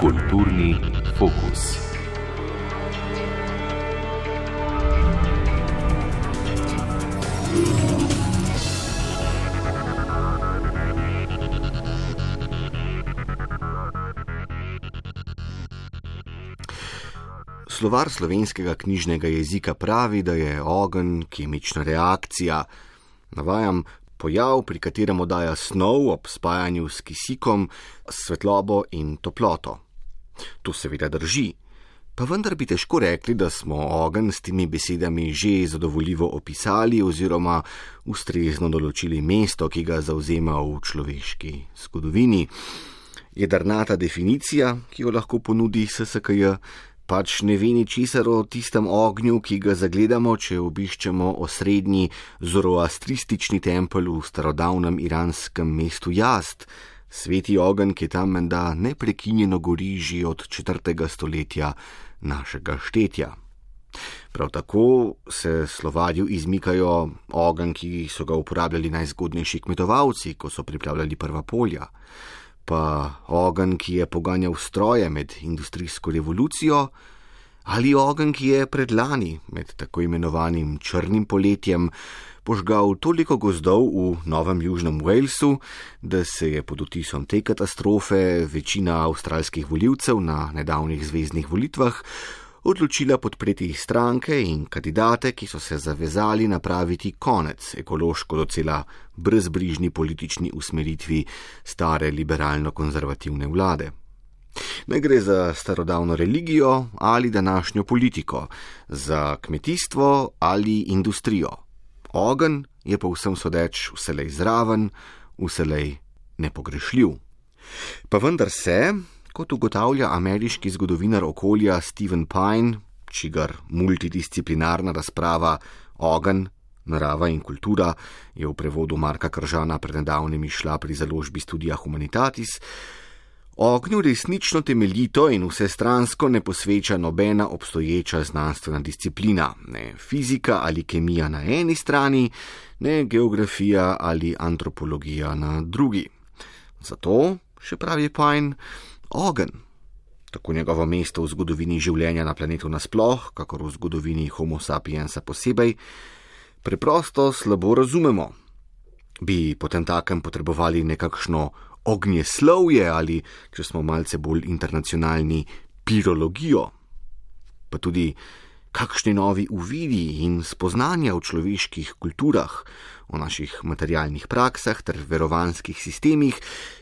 Kulturni fokus. Slovar slovenskega knjižnega jezika pravi, da je ogenj kemična reakcija. Navajam pojav, pri katerem oddaja snov ob spajanju s kisikom svetlobo in toploto. To seveda drži. Pa vendar bi težko rekli, da smo ogenj s temi besedami že zadovoljivo opisali oziroma ustrezno določili mesto, ki ga zauzema v človeški zgodovini. Jedrnata definicija, ki jo lahko ponudi SSKJ, pač ne ve ničesar o tistem ognju, ki ga zagledamo, če obiščemo osrednji zoroastristični tempelj v starodavnem iranskem mestu Jast, sveti ogenj, ki tam menda neprekinjeno gori že od četrtega stoletja našega štetja. Prav tako se slovarju izmikajo ogenj, ki so ga uporabljali najzgodnejši kmetovalci, ko so pripravljali prva polja pa ogenj, ki je poganjal stroje med industrijsko revolucijo, ali ogenj, ki je predlani med tako imenovanim črnim poletjem požgal toliko gozdov v Novem Južnem Walesu, da se je pod otisom te katastrofe večina avstralskih voljivcev na nedavnih zvezdnih volitvah odločila podpreti stranke in kandidate, ki so se zavezali napraviti konec ekološko docela brezbrižni politični usmeritvi stare liberalno-konzervativne vlade. Ne gre za starodavno religijo ali današnjo politiko, za kmetijstvo ali industrijo. Ogen je pa vsem sodeč vselej zraven, vselej nepogrešljiv. Pa vendar se, kot ugotavlja ameriški zgodovinar okolja Steven Pine, čigar multidisciplinarna razprava Ogen, narava in kultura je v prevodu Marka Kržana pred nedavnim išla pri založbi Studija Humanitatis, ognju resnično temeljito in vsestransko ne posveča nobena obstoječa znanstvena disciplina, ne fizika ali kemija na eni strani, ne geografija ali antropologija na drugi. Zato, še pravi Pine, ogen. Tako njegovo mesto v zgodovini življenja na planetu nasploh, kakor v zgodovini Homo sapiensa posebej, preprosto slabo razumemo. Bi potem takem potrebovali nekakšno ognjeslovje ali, če smo malce bolj internacionalni, pirologijo. Pa tudi kakšni novi uvidi in spoznanja v človeških kulturah, o naših materialnih praksah ter verovanskih sistemih,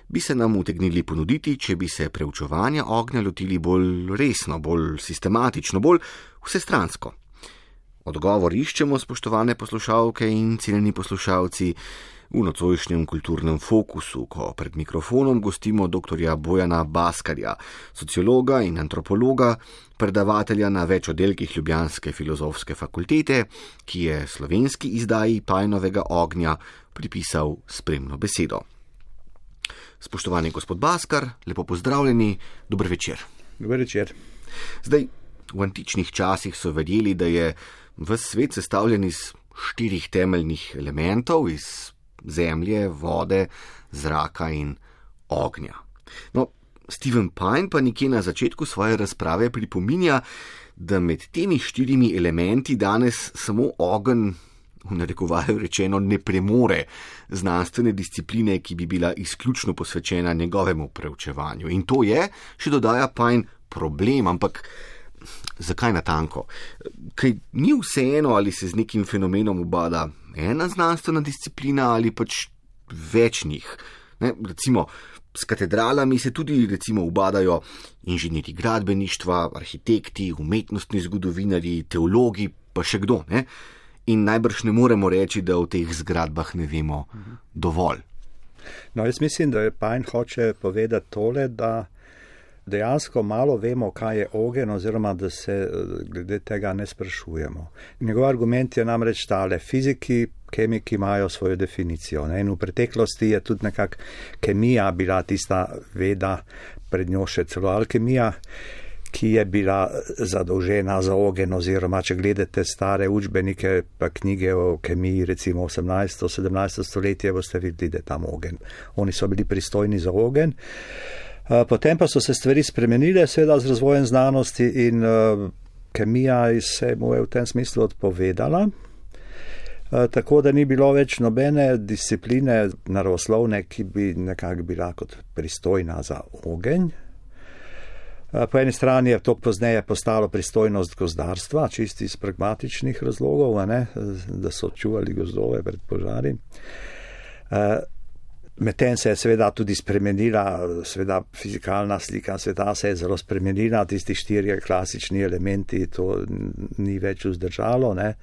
bi se nam utegnili ponuditi, če bi se preučevanja ognja lotili bolj resno, bolj sistematično, bolj vsestransko. Odgovor iščemo, spoštovane poslušalke in cenjeni poslušalci, v nocojšnjem kulturnem fokusu, ko pred mikrofonom gostimo dr. Bojana Baskarja, sociologa in antropologa, predavatelja na več oddelkih Ljubljanske filozofske fakultete, ki je slovenski izdaji Pajnovega ognja pripisal spremno besedo. Spoštovani gospod Baskar, lepo pozdravljeni, dober večer. Dober večer. Zdaj, v antičnih časih so vedeli, da je v svet sestavljen iz štirih temeljnih elementov, iz zemlje, vode, zraka in ognja. No, Steven Pine pa nekje na začetku svoje razprave pripominja, da med temi štirimi elementi danes samo ogenj, v narekovaju rečeno, ne premore znanstvene discipline, ki bi bila izključno posvečena njegovemu preučevanju. In to je, še dodaja Pine, problem, ampak zakaj na tanko? Ker ni vseeno, ali se z nekim fenomenom ubada ena znanstvena disciplina ali pač več njih. Ne, recimo, s katedralami se tudi recimo ubadajo inženirji gradbeništva, arhitekti, umetnostni zgodovinari, teologi, pa še kdo. Ne? In najbrž ne moremo reči, da o teh zgradbah ne vemo dovolj. No, jaz mislim, da je Pajn hoče povedati tole, da dejansko malo vemo, kaj je ogen, oziroma da se eh, glede tega ne sprašujemo. Njegov argument je namreč tale: fiziki, kemiki imajo svojo definicijo. Ne? In v preteklosti je tudi nekako kemija bila tista veda, pred njo še celo alkemija, ki je bila zadolžena za ogen, oziroma če gledate stare učbenike, pa knjige o kemiji, recimo 18. 17. stoletje, boste videli, da je tam ogen. Oni so bili pristojni za ogen. Potem pa so se stvari spremenile, seveda z razvojem znanosti in kemija se mu je v tem smislu odpovedala. Tako da ni bilo več nobene discipline naravoslovne, ki bi nekako bila kot pristojna za ogenj. Po eni strani je to pozneje postalo pristojnost gozdarstva, čisti iz pragmatičnih razlogov, ne, da so čuvali gozdove pred požari. Medtem se je seveda tudi spremenila, seveda fizikalna slika sveta se je zelo spremenila, tisti štirje klasični elementi, to ni več vzdržalo, ne.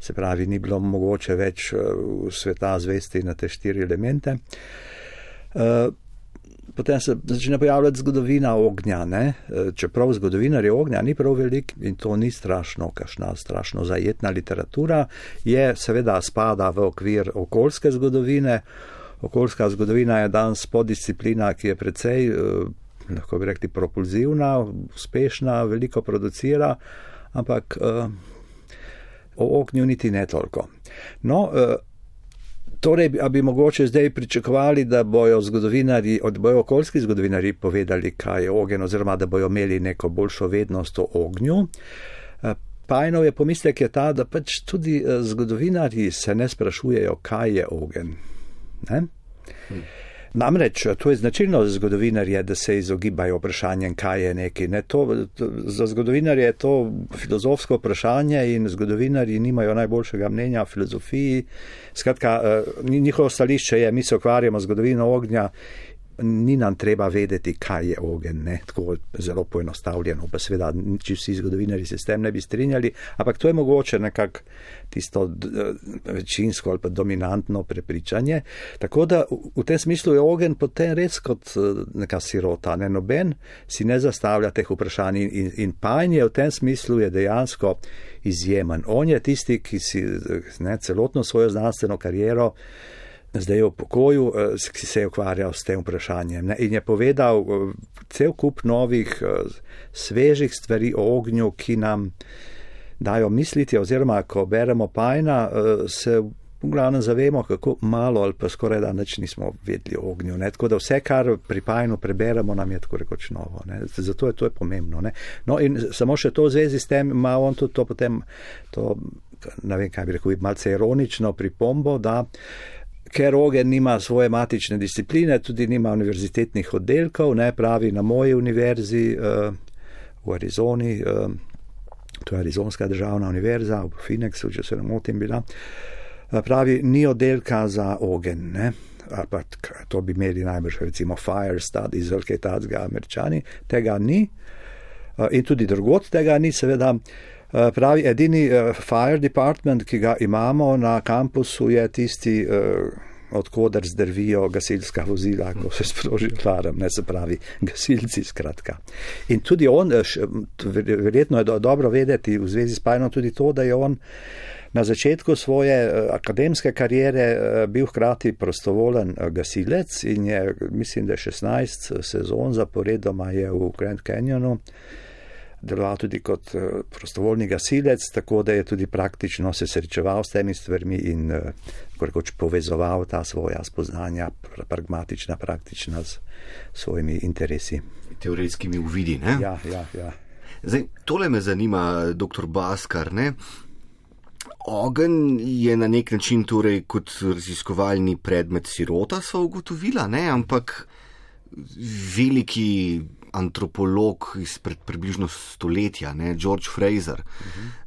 se pravi, ni bilo mogoče več sveta zvesti na te štiri elemente. Potem se začne pojavljati zgodovina ognja, ne? čeprav zgodovinarje ognja ni prav velik in to ni strašno, kašna strašno zajetna literatura, je seveda spada v okvir okoljske zgodovine. Okoljska zgodovina je danes podisciplina, ki je precej, lahko bi rekli, propulzivna, uspešna, veliko producira, ampak o ognju niti ne toliko. No, Torej, a bi mogoče zdaj pričakovali, da bojo zgodovinari, od bojo okoljski zgodovinari povedali, kaj je ogen, oziroma da bojo imeli neko boljšo vednost o ognju. Pajnov je pomislek je ta, da pač tudi zgodovinari se ne sprašujejo, kaj je ogen. Ne? Hmm. Namreč to je značilno za zgodovinarje, da se izogibajo vprašanjem, kaj je neki. Ne, to, to, za zgodovinarje je to filozofsko vprašanje in zgodovinarji nimajo najboljšega mnenja o filozofiji. Skratka, njihovo stališče je, mi se ukvarjamo z zgodovino ognja ni nam treba vedeti, kaj je ogen, ne? tako zelo poenostavljeno, pa seveda, če vsi zgodovinari se s tem ne bi strinjali, ampak to je mogoče nekako tisto večinsko ali pa dominantno prepričanje. Tako da v tem smislu je ogen potem res kot neka sirota, ne noben si ne zastavlja teh vprašanj in, in pajnje v tem smislu je dejansko izjemen. On je tisti, ki si ne, celotno svojo znanstveno kariero zdaj v pokoju, ki se je ukvarjal s tem vprašanjem. Ne? In je povedal cel kup novih, svežih stvari o ognju, ki nam dajo misliti, oziroma ko beremo Pajna, se v glavnem zavemo, kako malo ali pa skoraj da nič nismo vedeli o ognju. Ne? Tako da vse, kar pri Pajnu preberemo, nam je tako rekoč novo. Ne? Zato je to je pomembno. Ne? No in samo še to v zvezi s tem ima on tudi to potem, to, ne vem, kaj bi rekel, malce ironično pripombo, da ker ogen nima svoje matične discipline, tudi nima univerzitetnih oddelkov, ne pravi na moji univerzi uh, v Arizoni, uh, to je Arizonska državna univerza v Phoenixu, če se ne motim, bila. Uh, pravi, ni oddelka za ogen, ne. Pa, to bi imeli najbrž recimo Fire Studies ali kaj takega američani, tega ni. In tudi drugot tega ni, seveda. Uh, pravi, edini uh, fire department, ki ga imamo na kampusu, je tisti, uh, odkudar zdrvijo gasilska vozila, ko se sproži alarm, ne se pravi, gasilci skratka. In tudi on, verjetno je do, dobro vedeti v zvezi s Pajnom tudi to, da je on na začetku svoje akademske karijere bil hkrati prostovolen gasilec in je, mislim, da 16 sezon zaporedoma je v Grand Canyonu deloval tudi kot prostovoljni gasilec, tako da je tudi praktično se srečeval s temi stvarmi in rekoč povezoval ta svoja spoznanja, pragmatična, praktična s svojimi interesi. Teoretskimi uvidi, ne? Ja, ja, ja. Zdaj, tole me zanima, doktor Baskar, ne? Ogen je na nek način torej kot raziskovalni predmet sirota, so ugotovila, ne? Ampak veliki antropolog izpred približno stoletja, ne, George Fraser,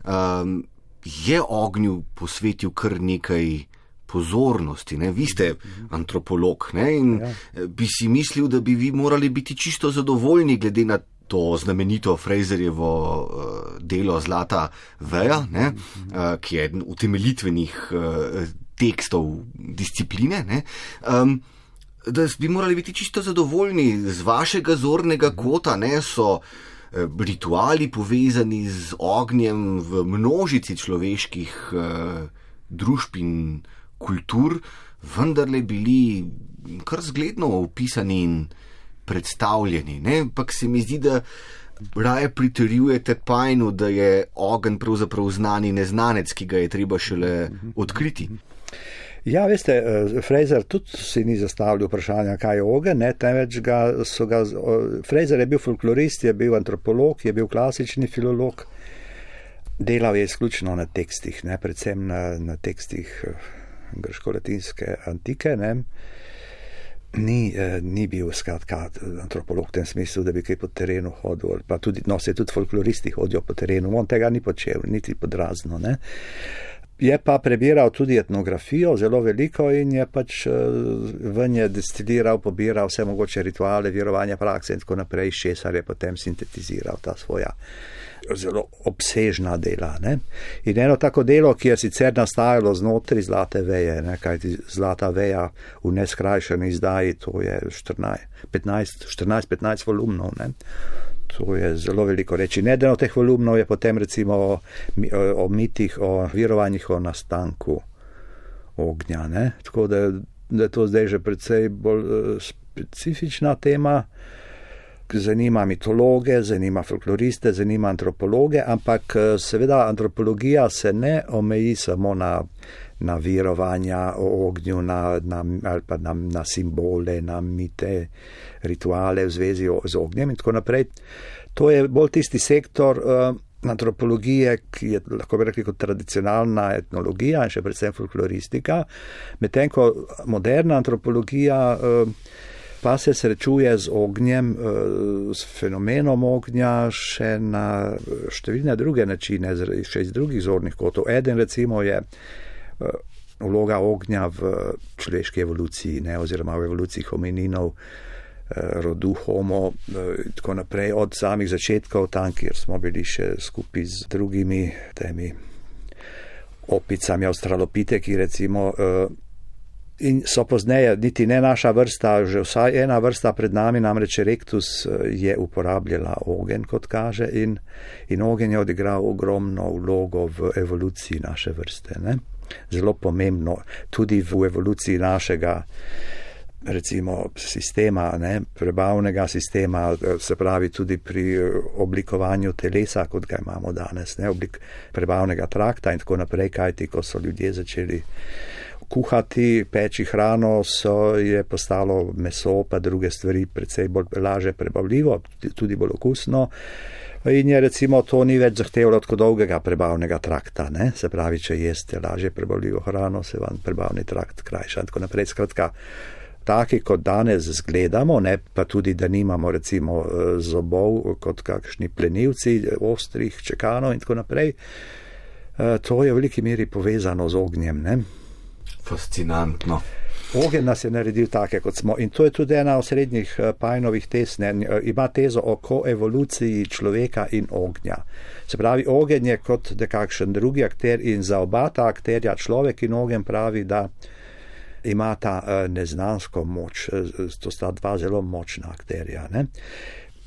um, je ognju posvetil kar nekaj pozornosti. Ne. Vi ste antropolog ne, in ja. bi si mislil, da bi vi morali biti čisto zadovoljni glede na to znamenito Fraserjevo uh, delo Zlata Veja, ne, uh, ki je eden utemeljitvenih uh, tekstov discipline. Ne, um, da bi morali biti čisto zadovoljni z vašega zornega kota, ne so eh, rituali povezani z ognjem v množici človeških eh, družb in kultur, vendarle bili kar zgledno opisani in predstavljeni. Ampak se mi zdi, da Raje pritrjujete Pajnu, da je ogenj pravzaprav znani neznanec, ki ga je treba šele odkriti. Ja, veste, eh, Fraser tudi si ni zastavljal vprašanja, kaj je ogenj, ne, temveč ga so ga. Fraser je bil folklorist, je bil antropolog, je bil klasični filolog, delal je izključno na tekstih, ne, predvsem na, na tekstih eh, grško-latinske antike. Ne ni, eh, ni bil skratka antropolog v tem smislu, da bi kaj po terenu hodil, pa tudi, no, se tudi folkloristi hodijo po terenu, on tega ni počel, niti podrazno. Ne. Je pa prebiral tudi etnografijo, zelo veliko in je pač eh, v nje destiliral, pobiral vse mogoče rituale, verovanja, prakse in tako naprej, iz česar je potem sintetiziral ta svoja zelo obsežna dela. Ne? In eno tako delo, ki je sicer nastajalo znotraj zlate veje, ne? kajti zlata veja v neskrajšeni izdaji, to je 14-15 volumnov. Ne? To je zelo veliko reči. Eden od teh volumnov je potem recimo o, o mitih, o virovanjih, o nastanku ognja. Ne? Tako da, da je to zdaj že precej bolj uh, specifična tema zanima mitologe, zanima folkloriste, zanima antropologe, ampak eh, seveda antropologija se ne omeji samo na, na virovanja o ognju, na, na, ali pa na, na simbole, na mite, rituale v zvezi z ognjem in tako naprej. To je bolj tisti sektor uh, antropologije, ki je lahko bi rekli kot tradicionalna etnologija in še predvsem folkloristika, medtem ko moderna antropologija uh, pa se srečuje z ognjem, eh, s fenomenom ognja še na številne druge načine, še iz drugih zornih kotov. Eden recimo je vloga ognja v človeški evoluciji, ne, oziroma v evoluciji homininov, eh, rodu homo in tako naprej, od samih začetkov tam, kjer smo bili še skupaj z drugimi temi opicami, australopiteki recimo, in so pozneje, niti ne naša vrsta, že vsaj ena vrsta pred nami, namreč Rektus, eh, je uporabljala ogen, kot kaže, in, in ogen je odigral ogromno vlogo v evoluciji naše vrste. Ne? Zelo pomembno, tudi v evoluciji našega. Recimo sistema, ne, prebavnega sistema, se pravi tudi pri eh, oblikovanju telesa, kot ga imamo danes, ne, oblik prebavnega trakta in tako naprej, kajti ko so ljudje začeli kuhati, peči hrano, so je postalo meso, pa druge stvari, precej bolj laže prebavljivo, tudi bolj okusno. In je recimo to ni več zahtevalo tako dolgega prebavnega trakta, ne? se pravi, če jeste lažje prebavljivo hrano, se vam prebavni trakt krajša in tako naprej. Skratka, taki kot danes zgledamo, ne pa tudi, da nimamo recimo eh, zobov kot kakšni plenilci, ostrih čekanov in tako naprej. Eh, to je v veliki meri povezano z ognjem. Ne? Fascinantno. Ogen nas je naredil take, kot smo. In to je tudi ena od srednjih eh, pajnovih tez. Ne? Ima tezo o koevoluciji človeka in ognja. Se pravi, ogen je kot nekakšen drugi akter in za oba ta akterja človek in ogen pravi, da ima ta eh, neznansko moč. Eh, to sta dva zelo močna akterja. Ne?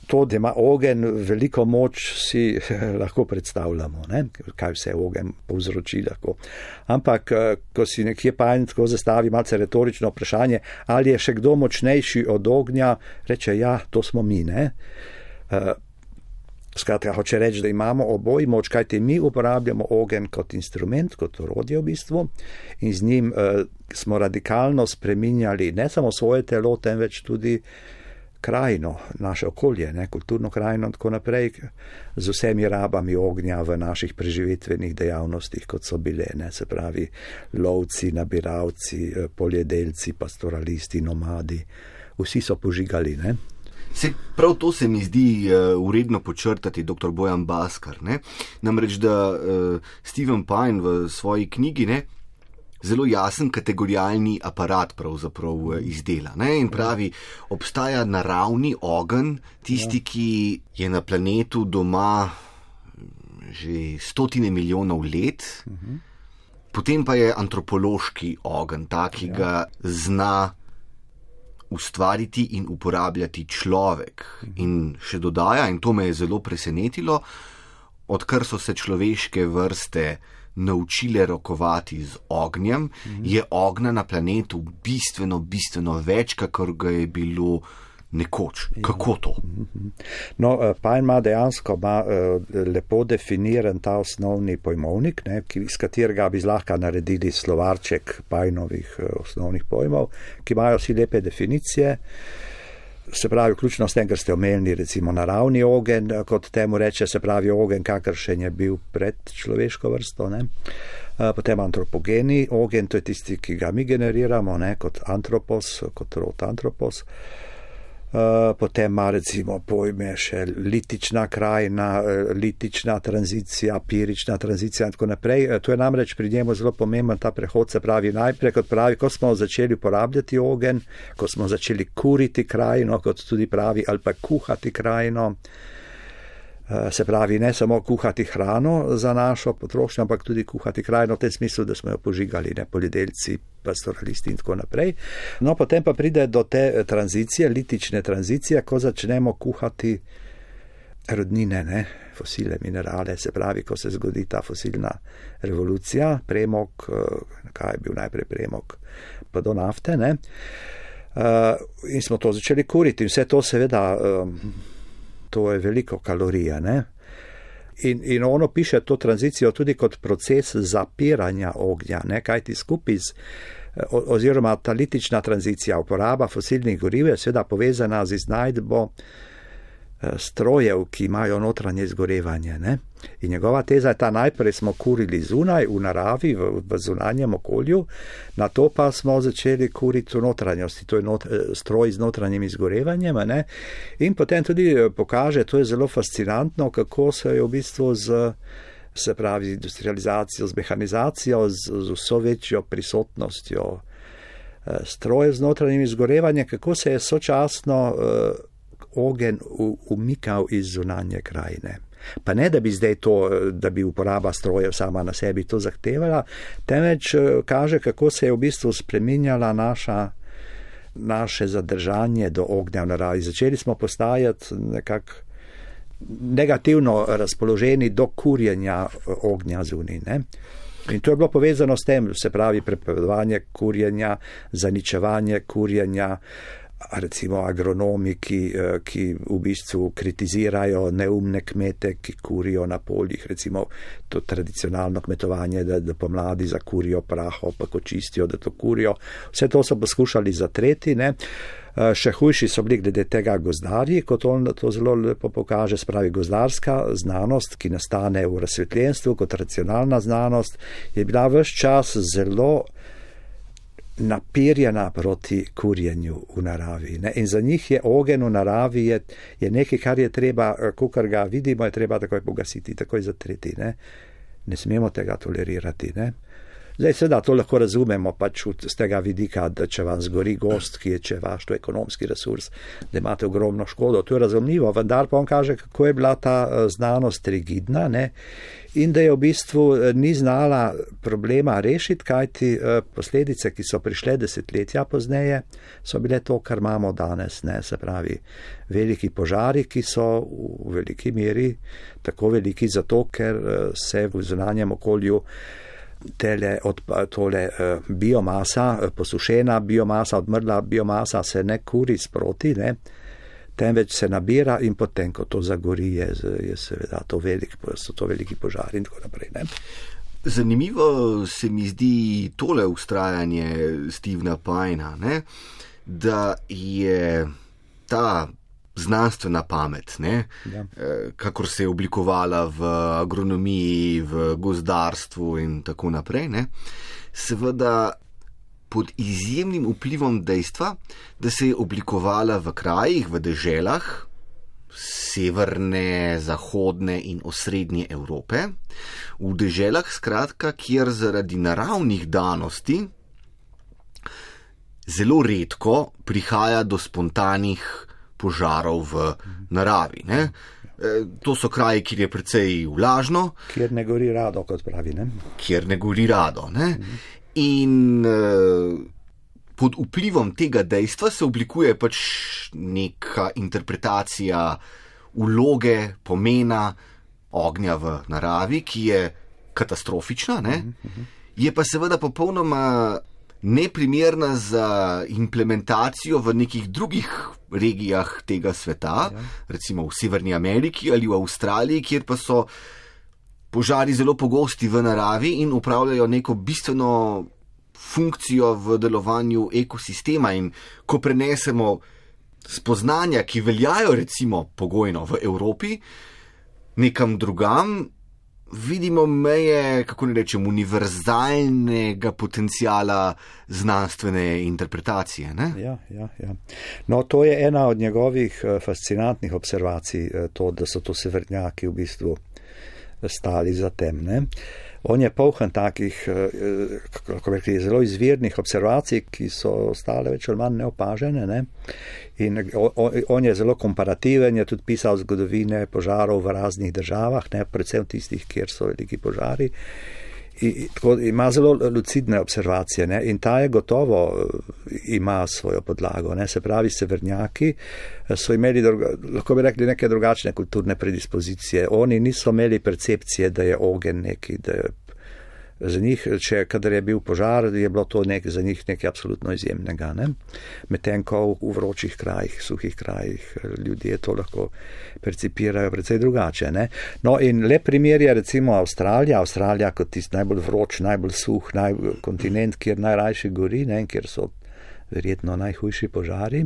To, da ima ogen veliko moč, si lahko predstavljamo, ne? kaj vse ogen povzroči. Lahko. Ampak, eh, ko si nekje pajen tako zastavi malce retorično vprašanje, ali je še kdo močnejši od ognja, reče ja, to smo mi. Ne? Eh, skratka, hoče reči, da imamo oboji moč, kajti mi uporabljamo ogen kot instrument, kot orodje v bistvu in z njim uh, smo radikalno spreminjali ne samo svoje telo, temveč tudi uh, krajino, naše okolje, ne, kulturno krajino in tako naprej, z vsemi rabami ognja v naših preživitvenih dejavnostih, kot so bile, ne, se pravi, lovci, nabiralci, eh, poljedelci, pastoralisti, nomadi, vsi so požigali. Ne. Se, prav to se mi zdi uh, uredno počrtati, dr. Bojan Baskar. Ne? Namreč, da uh, Steven Pine v svoji knjigi ne, zelo jasen kategorijalni aparat pravzaprav eh, izdela. Ne? In pravi, obstaja naravni ogen, tisti, ki je na planetu doma že stotine milijonov let, potem pa je antropološki ogen, ta, ki ga zna ustvariti in uporabljati človek. In še dodaja, in to me je zelo presenetilo, odkar so se človeške vrste naučile rokovati z ognjem, mm -hmm. je ognja na planetu bistveno, bistveno več, kakor ga je bilo nekoč. Kako to? No, Pajn ima dejansko ima, lepo definiran ta osnovni pojmovnik, ne, iz katerega bi zlahka naredili slovarček Pajnovih osnovnih pojmov, ki imajo vsi lepe definicije. Se pravi, vključno s tem, kar ste omenili, recimo naravni ogen, kot temu reče, se pravi ogen, kakršen je bil pred človeško vrsto. Ne? Potem antropogeni ogen, to je tisti, ki ga mi generiramo, ne? kot antropos, kot rod antropos. Potem ima recimo pojme še litična krajina, litična tranzicija, pirična tranzicija in tako naprej. To je namreč pri njemu zelo pomemben ta prehod, se pravi najprej, kot pravi, ko smo začeli uporabljati ogen, ko smo začeli kuriti krajino, kot tudi pravi, ali pa kuhati krajino. Se pravi, ne samo kuhati hrano za našo potrošnjo, ampak tudi kuhati krajino v tem smislu, da smo jo požigali, ne poljedelci, pastoralisti in tako naprej. No, potem pa pride do te tranzicije, litične tranzicije, ko začnemo kuhati rodnine, ne, fosile, minerale, se pravi, ko se zgodi ta fosilna revolucija, premog, kaj je bil najprej premog, pa do nafte, ne. In smo to začeli kuriti vse to seveda to je veliko kalorije. Ne? In, in ono piše to tranzicijo tudi kot proces zapiranja ognja, ne? kaj ti skupaj z, oziroma ta litična tranzicija, uporaba fosilnih goriv je seveda povezana z iznajdbo strojev, ki imajo notranje izgorevanje. Ne? In njegova teza je ta, najprej smo kurili zunaj, v naravi, v, v zunanjem okolju, na to pa smo začeli kuriti v notranjosti, to je not, stroj z notranjim izgorevanjem. Ne? In potem tudi pokaže, to je zelo fascinantno, kako se je v bistvu z, se pravi, industrializacijo, z mehanizacijo, z, z vso večjo prisotnostjo strojev z notranjim izgorevanjem, kako se je sočasno ogen umikal iz zunanje krajine. Pa ne, da bi zdaj to, da bi uporaba strojev sama na sebi to zahtevala, temveč kaže, kako se je v bistvu spreminjala naša, naše zadržanje do ognja v naravi. Začeli smo postajati nekako negativno razpoloženi do kurjenja ognja zunine. In to je bilo povezano s tem, se pravi, prepovedovanje kurjenja, zaničevanje kurjenja, recimo agronomi, ki, ki v bistvu kritizirajo neumne kmete, ki kurijo na poljih, recimo to tradicionalno kmetovanje, da, da pomladi zakurijo praho, pa ko čistijo, da to kurijo. Vse to so poskušali zatreti. Ne? Še hujši so bili glede tega gozdarji, kot on to zelo lepo pokaže, spravi gozdarska znanost, ki nastane v razsvetljenstvu kot racionalna znanost, je bila vse čas zelo napirjena proti kurjenju v naravi. Ne? In za njih je ogen v naravi je, je nekaj, kar je treba, ko kar ga vidimo, je treba takoj pogasiti, takoj zatreti. Ne, ne smemo tega tolerirati. Ne? Zdaj, seveda, to lahko razumemo pač z tega vidika, da če vam zgori gost, ki je če vaš to ekonomski resurs, da imate ogromno škodo. To je razumljivo, vendar pa on kaže, kako je bila ta znanost rigidna ne? In da je v bistvu ni znala problema rešiti, kajti posledice, ki so prišle desetletja pozneje, so bile to, kar imamo danes, ne? se pravi veliki požari, ki so v veliki meri tako veliki zato, ker se v zunanjem okolju tele, od, tole biomasa, posušena biomasa, odmrla biomasa se ne kuri sproti, ne, temveč se nabira in potem, ko to zagori, je, je seveda to velik, so to veliki požari in tako naprej. Ne. Zanimivo se mi zdi tole ustrajanje Stevena Pajna, ne, da je ta znanstvena pamet, ne, ja. kakor se je oblikovala v agronomiji, v gozdarstvu in tako naprej, ne, seveda pod izjemnim vplivom dejstva, da se je oblikovala v krajih, v deželah severne, zahodne in osrednje Evrope, v deželah skratka, kjer zaradi naravnih danosti zelo redko prihaja do spontanih požarov v naravi. Ne? To so kraji, kjer je precej vlažno. Kjer ne gori rado, kot pravi. Ne? Kjer ne gori rado. Ne? In pod vplivom tega dejstva se oblikuje pač neka interpretacija uloge, pomena ognja v naravi, ki je katastrofična, ne? je pa seveda popolnoma neprimerna za implementacijo v nekih drugih regijah tega sveta, ja. recimo v Severni Ameriki ali v Avstraliji, kjer pa so požari zelo pogosti v naravi in upravljajo neko bistveno funkcijo v delovanju ekosistema. In ko prenesemo spoznanja, ki veljajo recimo pogojno v Evropi, nekam drugam, vidimo meje, kako ne rečem, univerzalnega potencijala znanstvene interpretacije. Ja, ja, ja. No, to je ena od njegovih eh, fascinantnih observacij, eh, to, da so to severnjaki v bistvu stali za tem. Ne? On je polhan takih, eh, kako bi rekli, zelo izvirnih observacij, ki so ostale več ali manj neopažene. Ne? In on je zelo komparativen, je tudi pisal zgodovine požarov v raznih državah, ne? predvsem tistih, kjer so veliki požari. In, tako, ima zelo lucidne observacije ne? in ta je gotovo eh, ima svojo podlago. Ne? Se pravi, severnjaki eh, so imeli, lahko bi rekli, neke drugačne kulturne predispozicije. Oni niso imeli percepcije, da je ogen neki, da je za njih, če kadar je bil požar, je bilo to nek, za njih nekaj absolutno izjemnega. Ne? Medtem ko v vročih krajih, suhih krajih ljudje to lahko percipirajo precej drugače. Ne? No in le primer je recimo Avstralija, Avstralija kot tisti najbolj vroč, najbolj suh, najbolj kontinent, kjer najrajši gori, ne? kjer so verjetno najhujši požari.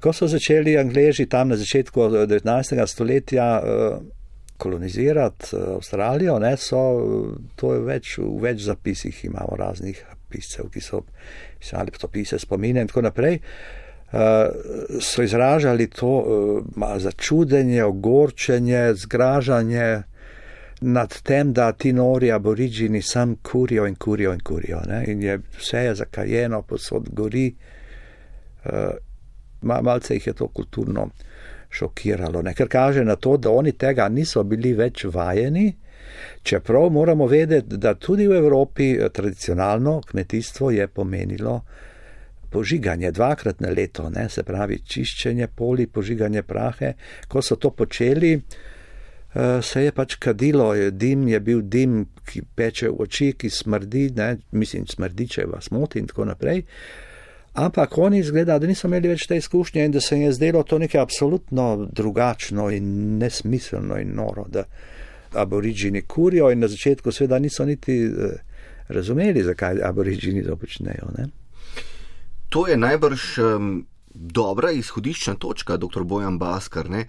Ko so začeli Angleži tam na začetku 19. stoletja, kolonizirati eh, Avstralijo, ne, so, to je več, v več zapisih imamo raznih piscev, ki so pisali potopise, spomine in tako naprej. Uh, so izražali to začudenje, ogorčenje, zgražanje nad tem, da ti nori aborižini sam kurijo in kurijo in kurijo. Ne? In je vse je zakajeno, posod gori. Malce jih je to kulturno uh, šokiralo, ne? ker kaže na to, da oni tega niso bili več vajeni, čeprav moramo vedeti, da tudi v Evropi eh, tradicionalno kmetijstvo je pomenilo požiganje dvakrat na leto, ne? se pravi čiščenje poli, požiganje prahe. Ko so to počeli, eh, se je pač kadilo, dim je bil dim, ki peče v oči, ki smrdi, ne? mislim, smrdi, če vas moti in tako naprej. Ampak oni izgleda, da niso imeli več te izkušnje in da se jim je zdelo to nekaj absolutno drugačno in nesmiselno in noro, da aborižini kurijo in na začetku seveda niso niti eh, razumeli, zakaj aborižini to počnejo. Ne? To je najbrž um, dobra izhodiščna točka, dr. Bojan Baskar, ne?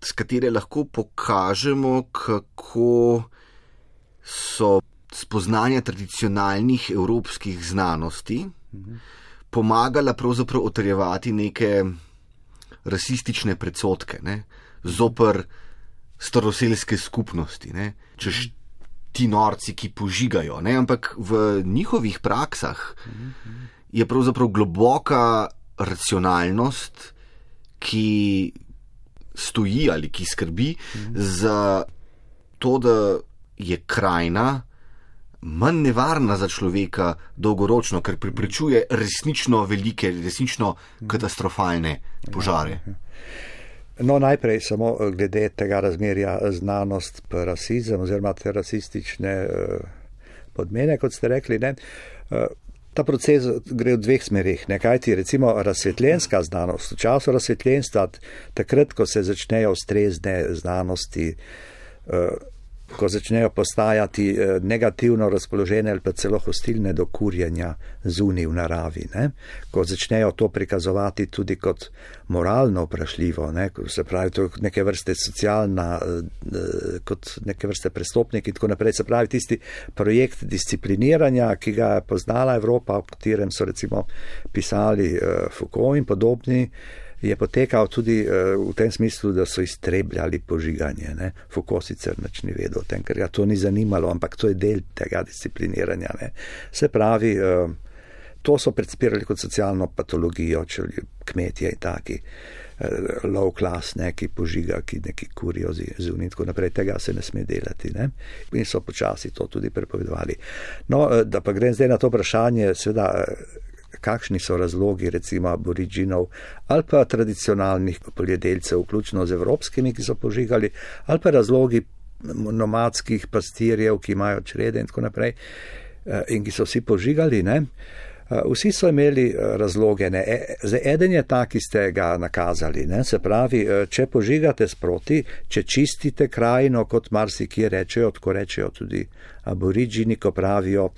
s katere lahko pokažemo, kako so spoznanja tradicionalnih evropskih znanosti. Mhm pomagala pravzaprav utrjevati neke rasistične predsotke ne, zoper staroseljske skupnosti, ne, češ ti norci, ki požigajo. Ne, ampak v njihovih praksah je pravzaprav globoka racionalnost, ki stoji ali ki skrbi za to, da je krajina manj nevarna za človeka dolgoročno, ker preprečuje resnično velike, resnično katastrofalne požare. No, najprej samo eh, glede tega razmerja znanost pa rasizem oziroma te rasistične eh, podmene, kot ste rekli. Ne? Eh, ta proces gre v dveh smerih. Nekaj ti recimo razsvetljenska znanost. V času razsvetljenstva, takrat, ko se začnejo ustrezne znanosti, ko začnejo postajati eh, negativno razpoložene ali pa celo hostilne do kurjenja zunaj v naravi, ne? ko začnejo to prikazovati tudi kot moralno vprašljivo, ne? se pravi, to je neke vrste socialna, eh, kot neke vrste prestopnik in tako naprej, se pravi, tisti projekt discipliniranja, ki ga je poznala Evropa, o katerem so recimo pisali eh, Foucault in podobni, je potekal tudi uh, v tem smislu, da so iztrebljali požiganje. Ne? Foucault sicer nič ni vedel o tem, ker ga to ni zanimalo, ampak to je del tega discipliniranja. Ne? Se pravi, uh, to so predspirali kot socialno patologijo, če kmetje in taki. Uh, low class, neki požiga, ki neki kurijo zunaj in tako naprej, tega se ne sme delati. Ne? In so počasi to tudi prepovedovali. No, da pa grem zdaj na to vprašanje, seveda kakšni so razlogi recimo aboriginov ali pa tradicionalnih poljedelcev, vključno z evropskimi, ki so požigali, ali pa razlogi nomadskih pastirjev, ki imajo črede in tako naprej. in ki so vsi požigali. Ne? Vsi so imeli razloge. Ne? E, zdaj, eden je ta, ki ste ga nakazali. Ne? Se pravi, če požigate sproti, če čistite krajino, kot marsikje rečejo, tako rečejo tudi aboriđini, ko pravijo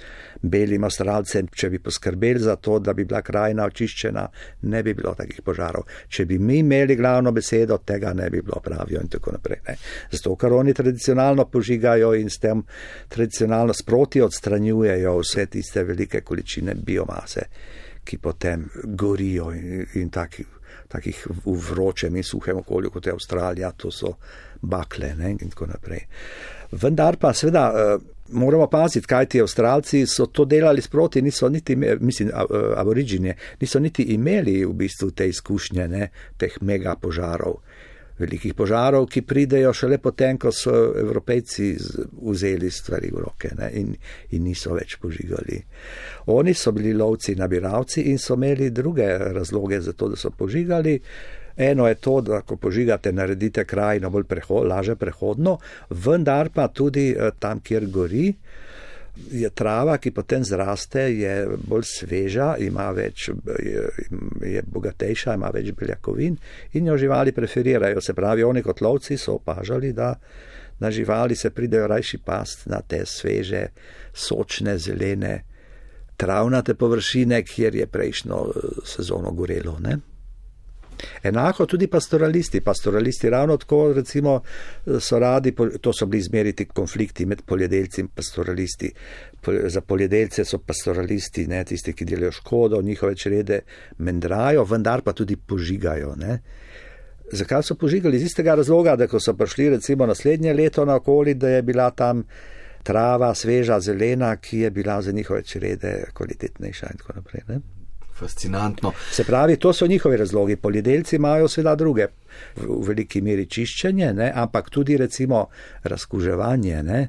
belim avstralcem, če bi poskrbeli za to, da bi bila krajina očiščena, ne bi bilo takih požarov. Če bi mi imeli glavno besedo, tega ne bi bilo, pravijo in tako naprej. Ne. Zato, ker oni tradicionalno požigajo in s tem tradicionalno sproti odstranjujejo vse tiste velike količine biomase, ki potem gorijo in, in taki, takih v vročem in suhem okolju, kot je Avstralija, to so bakle ne, in tako naprej. Vendar pa seveda eh, moramo paziti, kaj ti Avstralci so to delali sproti, niso niti, mislim, aboriginje, niso niti imeli v bistvu te izkušnje, ne, teh mega požarov, velikih požarov, ki pridejo šele potem, ko so evropejci vzeli stvari v roke ne, in, in niso več požigali. Oni so bili lovci, nabiralci in so imeli druge razloge za to, da so požigali. Eno je to, da ko požigate, naredite krajino bolj prehod, laže prehodno, vendar pa tudi eh, tam, kjer gori, je trava, ki potem zraste, je bolj sveža, ima več, je, je bogatejša, ima več beljakovin in jo živali preferirajo. Se pravi, oni kot lovci so opažali, da na živali se pridejo rajši past na te sveže, sočne, zelene, travnate površine, kjer je prejšnjo eh, sezono gorelo. Ne? Enako tudi pastoralisti. Pastoralisti ravno tako, recimo, so radi, to so bili izmeriti konflikti med poljedelci in pastoralisti. Za poljedelce so pastoralisti, ne, tisti, ki delajo škodo, njihove črede mendrajo, vendar pa tudi požigajo. Ne. Zakaj so požigali? Iz istega razloga, da ko so prišli recimo naslednje leto na okoli, da je bila tam trava sveža, zelena, ki je bila za njihove črede kvalitetnejša in tako naprej. Ne fascinantno. Se pravi, to so njihovi razlogi. Poljedelci imajo seveda druge, v veliki meri čiščenje, ne? ampak tudi recimo razkuževanje, ne?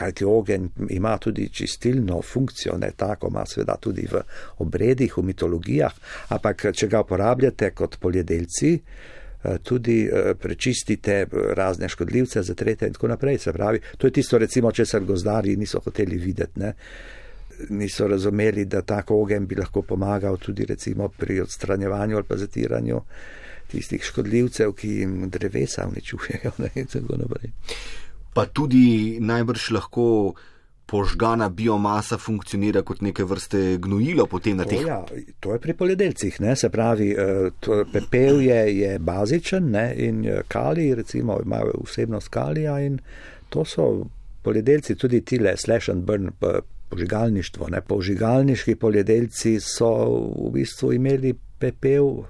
kajti ogenj ima tudi čistilno funkcijo, ne tako ima seveda tudi v obredih, v mitologijah, ampak če ga uporabljate kot poljedelci, eh, tudi eh, prečistite razne škodljivce, zatrete in tako naprej. Se pravi, to je tisto recimo, če se gozdari niso hoteli videti. Ne? Niso razumeli, da tako ogen bi lahko pomagal tudi recimo pri odstranjevanju ali pa zatiranju tistih škodljivcev, ki jim drevesa uničujejo. Pa tudi najbrž lahko požgana biomasa funkcionira kot neke vrste gnojilo potem na teh. Ja, to je pri poljedelcih, ne? se pravi, eh, pepel je, je bazičen ne? in eh, kali, recimo, imajo vsebnost kalija in to so poljedelci, tudi tile slash and burn požigalništvo. Ne. Požigalniški poljedelci so v bistvu imeli pepel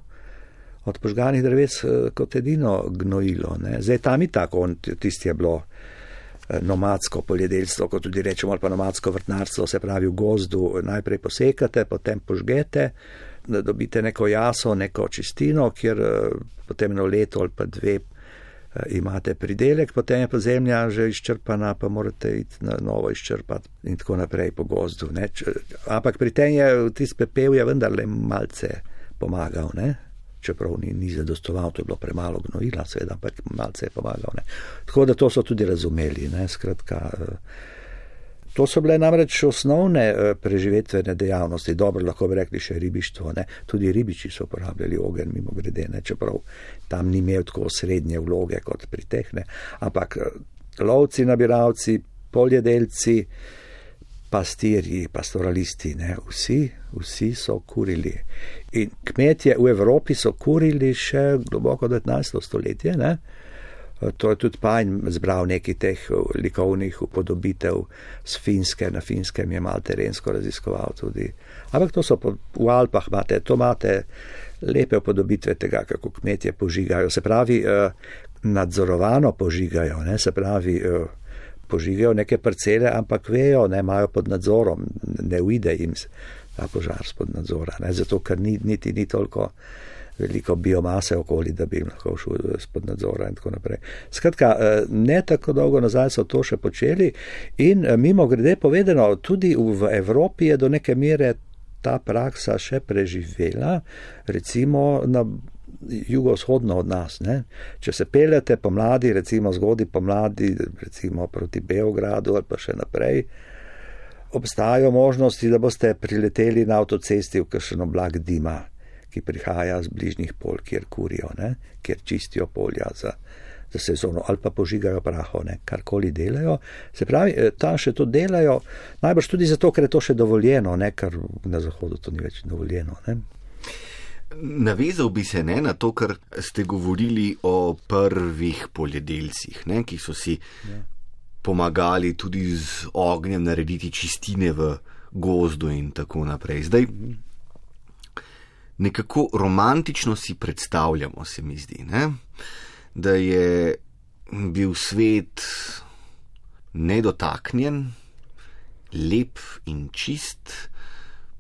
od požganih dreves eh, kot edino gnojilo. Ne. Zdaj tam je tako, tisti je bilo eh, nomadsko poljedelstvo, kot tudi rečemo, ali pa nomadsko vrtnarstvo, se pravi v gozdu najprej posekate, potem požgete, da dobite neko jaso, neko čistino, kjer eh, potem eno leto ali pa dve imate pridelek, potem je pa zemlja že izčrpana, pa morate iti na novo izčrpati in tako naprej po gozdu. Ne? Ampak pri tem je tisti pepel je vendarle malce pomagal, ne? čeprav ni, ni zadostoval, to je bilo premalo gnojila, seveda, ampak malce je pomagal. Ne? Tako da to so tudi razumeli. Ne? Skratka, uh, To so bile namreč osnovne eh, preživetvene dejavnosti, dobro lahko bi rekli še ribištvo, ne? tudi ribiči so uporabljali ogen, mimo grede, ne? čeprav tam ni imel tako srednje vloge kot pri tehne, ampak eh, lovci, nabiralci, poljedelci, pastirji, pastoralisti, ne? vsi, vsi so kurili. In kmetje v Evropi so kurili še globoko 19. stoletje. Ne? To je tudi Pajn zbral nekaj teh likovnih upodobitev z Finske, na Finskem je malo terensko raziskoval tudi. Ampak to so po, v Alpah, imate, to imate lepe upodobitve tega, kako kmetje požigajo. Se pravi, eh, nadzorovano požigajo, ne? se pravi, eh, požigajo neke parcele, ampak vejo, ne imajo pod nadzorom, ne uide jim ta požar spod nadzora, ne? zato ker ni, niti ni toliko veliko biomase okoli, da bi jim lahko šel spod nadzora in tako naprej. Skratka, eh, ne tako dolgo nazaj so to še počeli in eh, mimo grede povedano, tudi v Evropi je do neke mere ta praksa še preživela, recimo na jugovzhodno od nas. Ne? Če se pelete pomladi, recimo zgodi pomladi, recimo proti Beogradu ali pa še naprej, obstajajo možnosti, da boste prileteli na avtocesti v kakšen oblak dima, ki prihaja z bližnjih pol, kjer kurijo, ne? kjer čistijo polja za, za sezono ali pa požigajo praho, ne? karkoli delajo. Se pravi, eh, tam še to delajo, najbrž tudi zato, ker je to še dovoljeno, ne? ker na zahodu to ni več dovoljeno. Ne? Navezal bi se ne na to, kar ste govorili o prvih poljedelcih, ne, ki so si ja. pomagali tudi z ognjem narediti čistine v gozdu in tako naprej. Zdaj, nekako romantično si predstavljamo, se mi zdi, ne, da je bil svet nedotaknjen, lep in čist,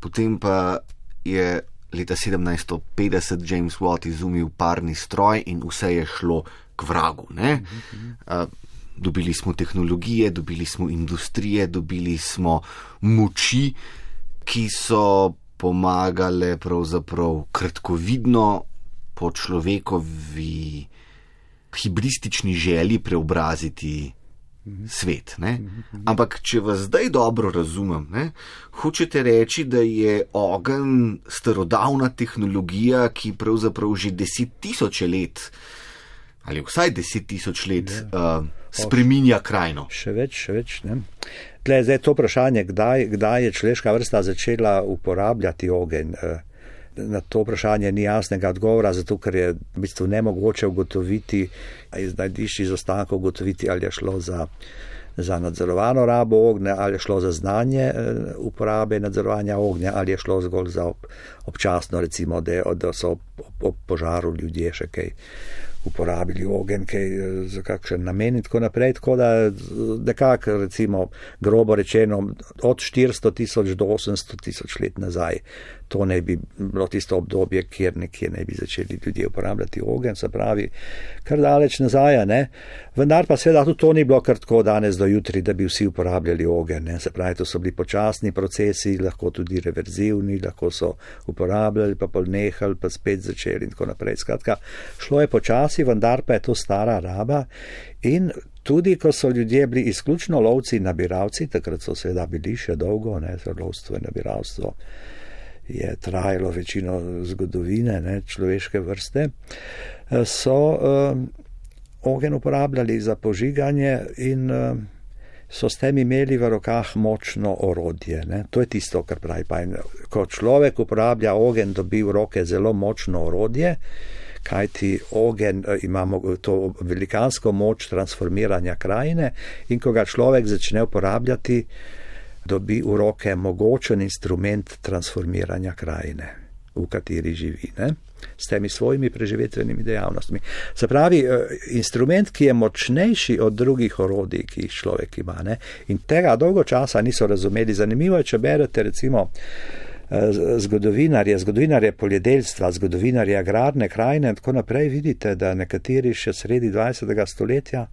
potem pa je leta 1750 James Watt izumil parni stroj in vse je šlo k vragu. Uh, dobili smo tehnologije, dobili smo industrije, dobili smo moči, ki so pomagale pravzaprav kratkovidno po človekovi hibristični želji preobraziti svet. Ne? Ampak, če vas zdaj dobro razumem, ne, hočete reči, da je ogenj starodavna tehnologija, ki pravzaprav že deset tisoč let ali vsaj deset tisoč let uh, spreminja krajino. Še več, še več. Tle, zdaj to vprašanje, kdaj, kdaj je človeška vrsta začela uporabljati ogenj. Uh, na to vprašanje ni jasnega odgovora, zato ker je v bistvu nemogoče ugotoviti, iz najdiščih izostankov ugotoviti, ali je šlo za, za nadzorovano rabo ognja, ali je šlo za znanje eh, uporabe nadzorovanja ognja, ali je šlo zgolj za ob, občasno, recimo, da, da so ob, ob požaru ljudje še kaj uporabili ogen, kaj eh, za kakšen namen in tako naprej. Tako da nekako, recimo, grobo rečeno, od 400 tisoč do 800 tisoč let nazaj to ne bi bilo tisto obdobje, kjer nekje ne bi začeli ljudje uporabljati ogen, se pravi, kar daleč nazaj, ne. Vendar pa seveda tudi to ni bilo kar tako danes do jutri, da bi vsi uporabljali ogen, ne. Se pravi, to so bili počasni procesi, lahko tudi reverzivni, lahko so uporabljali, pa pol nehali, pa spet začeli in tako naprej. Skratka, šlo je počasi, vendar pa je to stara raba in Tudi, ko so ljudje bili izključno lovci in nabiralci, takrat so seveda bili še dolgo, ne, lovstvo in nabiralstvo je trajalo večino zgodovine ne, človeške vrste, so um, ogen uporabljali za požiganje in um, so s tem imeli v rokah močno orodje. Ne. To je tisto, kar pravi Pajn. Ko človek uporablja ogen, dobi v roke zelo močno orodje, kajti ogen ima to velikansko moč transformiranja krajine in ko ga človek začne uporabljati, dobi v roke mogočen instrument transformiranja krajine, v kateri živi, ne? s temi svojimi preživetvenimi dejavnostmi. Se pravi, eh, instrument, ki je močnejši od drugih orodij, ki jih človek ima. Ne? In tega dolgo časa niso razumeli. Zanimivo je, če berete recimo eh, zgodovinarje, zgodovinarje poljedelstva, zgodovinarje agrarne krajine in tako naprej, vidite, da nekateri še sredi 20. stoletja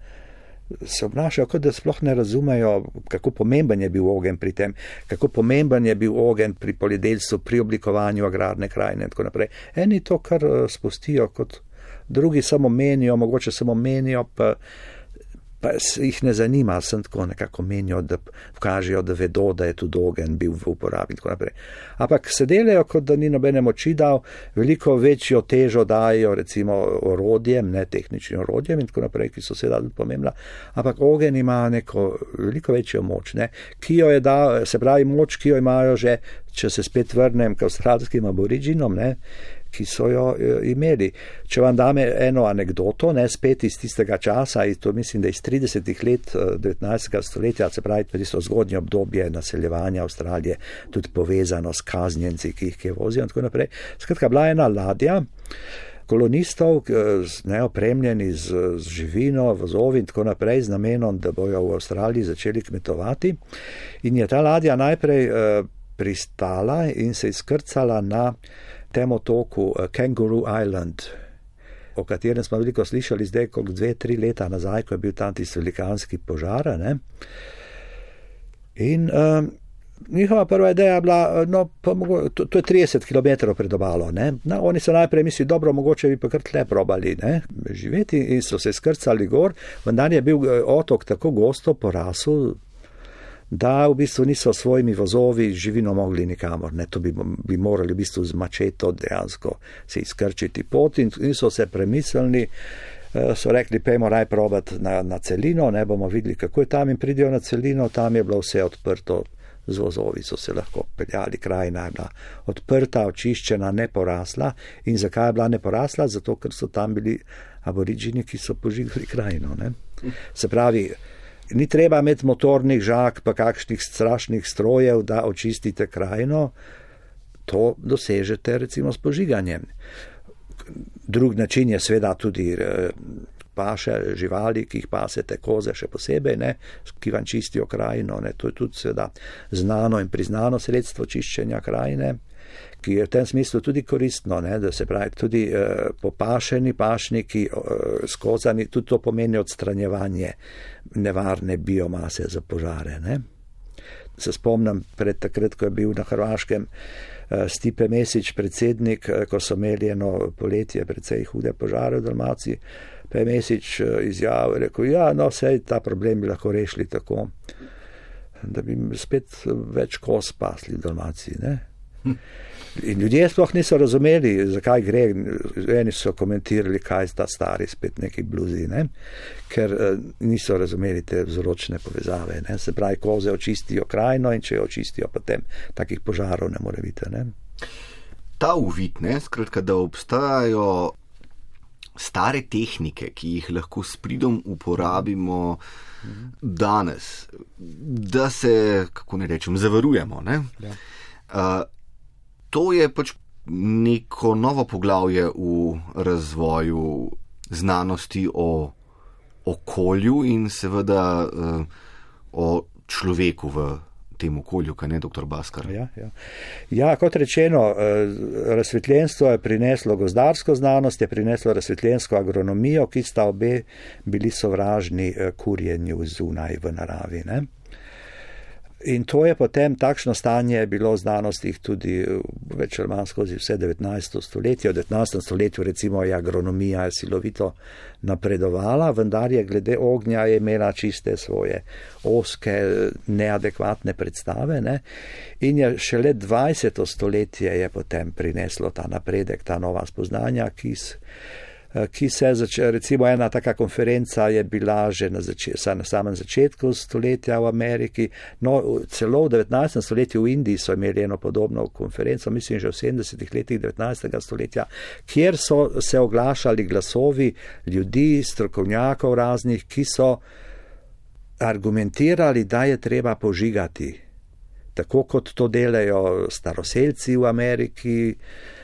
se obnašajo, kot da sploh ne razumejo, kako pomemben je bil ogen pri tem, kako pomemben je bil ogen pri poljedelstvu, pri oblikovanju agrarne krajine in tako naprej. Eni to kar eh, spustijo, kot drugi samo menijo, mogoče samo menijo, pa pa jih ne zanima, sem tako nekako menijo, da kažejo, da vedo, da je tudi ogen bil v uporabi in tako naprej. Ampak se delajo, kot da ni nobene moči dal, veliko večjo težo dajo recimo orodjem, ne tehničnim orodjem in tako naprej, ki so seveda tudi pomembna. Ampak ogen ima neko veliko večjo moč, ne, ki jo je dal, se pravi moč, ki jo imajo že, če se spet vrnem k avstralskim aboriginom, ne, ki so jo e, imeli. Če vam dame eno anegdoto, ne spet iz tistega časa, iz, to mislim, da iz 30. let 19. E, stoletja, se pravi, tisto zgodnje obdobje naseljevanja Avstralije, tudi povezano s kaznjenci, ki jih je vozil in tako naprej. Skratka, bila je ena ladja. Kolonistov, neopremljeni z, z živino, vozovi in tako naprej, z namenom, da bojo v Avstraliji začeli kmetovati. In je ta ladja najprej pristala in se izkrcala na tem otoku eh, Kangaroo Island, o katerem smo veliko slišali zdaj, kot dve, tri leta nazaj, ko je bil tam tisti velikanski požar. Ne? In um, njihova prva ideja je bila, eh, no, mogo, to, to je 30 km pred obalo. No, oni so najprej mislili, dobro, mogoče bi pa kar tle probali ne? živeti in so se skrcali gor, vendar je bil otok tako gosto porasel da v bistvu niso svojimi vozovi živino mogli nikamor, ne, to bi, bi morali v bistvu z mačeto dejansko se izkrčiti pot in, in so se premislili, eh, so rekli, pejmo raj probat na, na celino, ne bomo videli, kako je tam in pridijo na celino, tam je bilo vse odprto, z vozovi so se lahko peljali, krajina je bila odprta, očiščena, ne porasla in zakaj je bila ne porasla? Zato, ker so tam bili aboriđini, ki so požigali krajino. Ne? Se pravi, ni treba imeti motornih žak, pa kakšnih strašnih strojev, da očistite krajino, to dosežete recimo s požiganjem. Drug način je seveda tudi eh, paše živali, ki jih pasete, koze še posebej, ne, ki vam čistijo krajino. Ne. To je tudi seveda znano in priznano sredstvo čiščenja krajine ki je v tem smislu tudi koristno, ne, da se pravi tudi eh, popašeni pašniki, eh, skozani, tudi to pomeni odstranjevanje nevarne biomase za požare. Ne. Se spomnim pred takrat, ko je bil na Hrvaškem eh, Stipe Mesič predsednik, eh, ko so imeli eno poletje precej hude požare v Dalmaciji, pa je Mesič eh, izjavil, rekel, ja, no, vse ta problem bi lahko rešili tako, da bi spet več kos pasli v Dalmaciji. Ne. Hm. In ljudje sploh niso razumeli, zakaj gre. Eni so komentirali, kaj sta stari spet neki bluzi, ne? ker uh, niso razumeli te vzročne povezave. Ne? Se pravi, koze očistijo krajino in če jo očistijo, potem takih požarov ne more biti. Ne? Ta uvid, ne, skratka, da obstajajo stare tehnike, ki jih lahko s pridom uporabimo danes, da se, kako ne rečem, zavarujemo. Ne? Ja. Uh, to je pač neko novo poglavje v razvoju znanosti o okolju in seveda uh, o človeku v tem okolju, kaj ne, dr. Baskar. Ja, ja. ja, kot rečeno, eh, razsvetljenstvo je prineslo gozdarsko znanost, je prineslo razsvetljensko agronomijo, ki sta obe bili sovražni eh, kurjenju zunaj v naravi. Ne? In to je potem takšno stanje bilo v znanostih tudi več ali manj skozi vse 19. stoletje. V 19. stoletju recimo je agronomija silovito napredovala, vendar je glede ognja je imela čiste svoje oske, neadekvatne predstave. Ne? In je šele 20. stoletje je potem prineslo ta napredek, ta nova spoznanja, ki so Eh, ki se začne, recimo ena taka konferenca je bila že na, zač na samem začetku stoletja v Ameriki, no celo v 19. stoletju v Indiji so imeli eno podobno konferenco, mislim že v 70. letih 19. stoletja, kjer so se oglašali glasovi ljudi, strokovnjakov raznih, ki so argumentirali, da je treba požigati, tako kot to delajo staroseljci v Ameriki, Eh,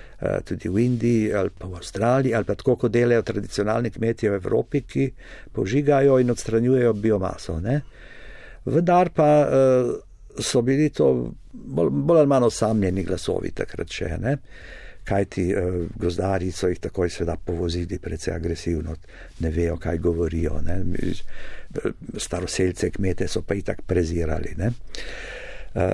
tudi v Indiji ali pa v Avstraliji, ali pa tako, kot delajo tradicionalni kmetje v Evropi, ki požigajo in odstranjujejo biomaso. Ne? Vendar pa uh, so bili to bolj, bolj ali manj osamljeni glasovi takrat še. Ne? Kaj ti eh, gozdari so jih takoj seveda povozili, precej agresivno, ne vejo, kaj govorijo. Ne? Staroseljce kmete so pa jih tako prezirali. Uh,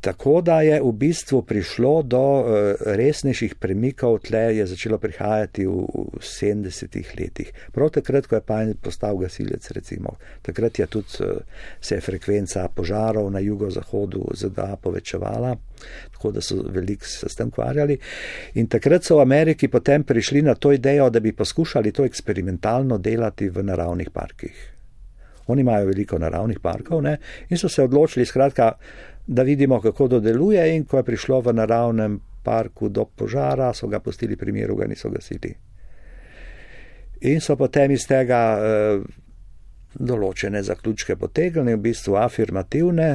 Tako da je v bistvu prišlo do eh, resnejših premikov, tle je začelo prihajati v 70-ih letih. Prav takrat, ko je Pajn postal gasilec, recimo, takrat je tudi eh, se je frekvenca požarov na jugozahodu ZDA povečevala, tako da so veliko se s tem kvarjali. In takrat so v Ameriki potem prišli na to idejo, da bi poskušali to eksperimentalno delati v naravnih parkih. Oni imajo veliko naravnih parkov ne? in so se odločili, skratka, da vidimo, kako to deluje, in ko je prišlo v naravnem parku do požara, so ga pustili pri miru, ga niso gasili. In so potem iz tega eh, določene zaključke potegnili, v bistvu afirmativne.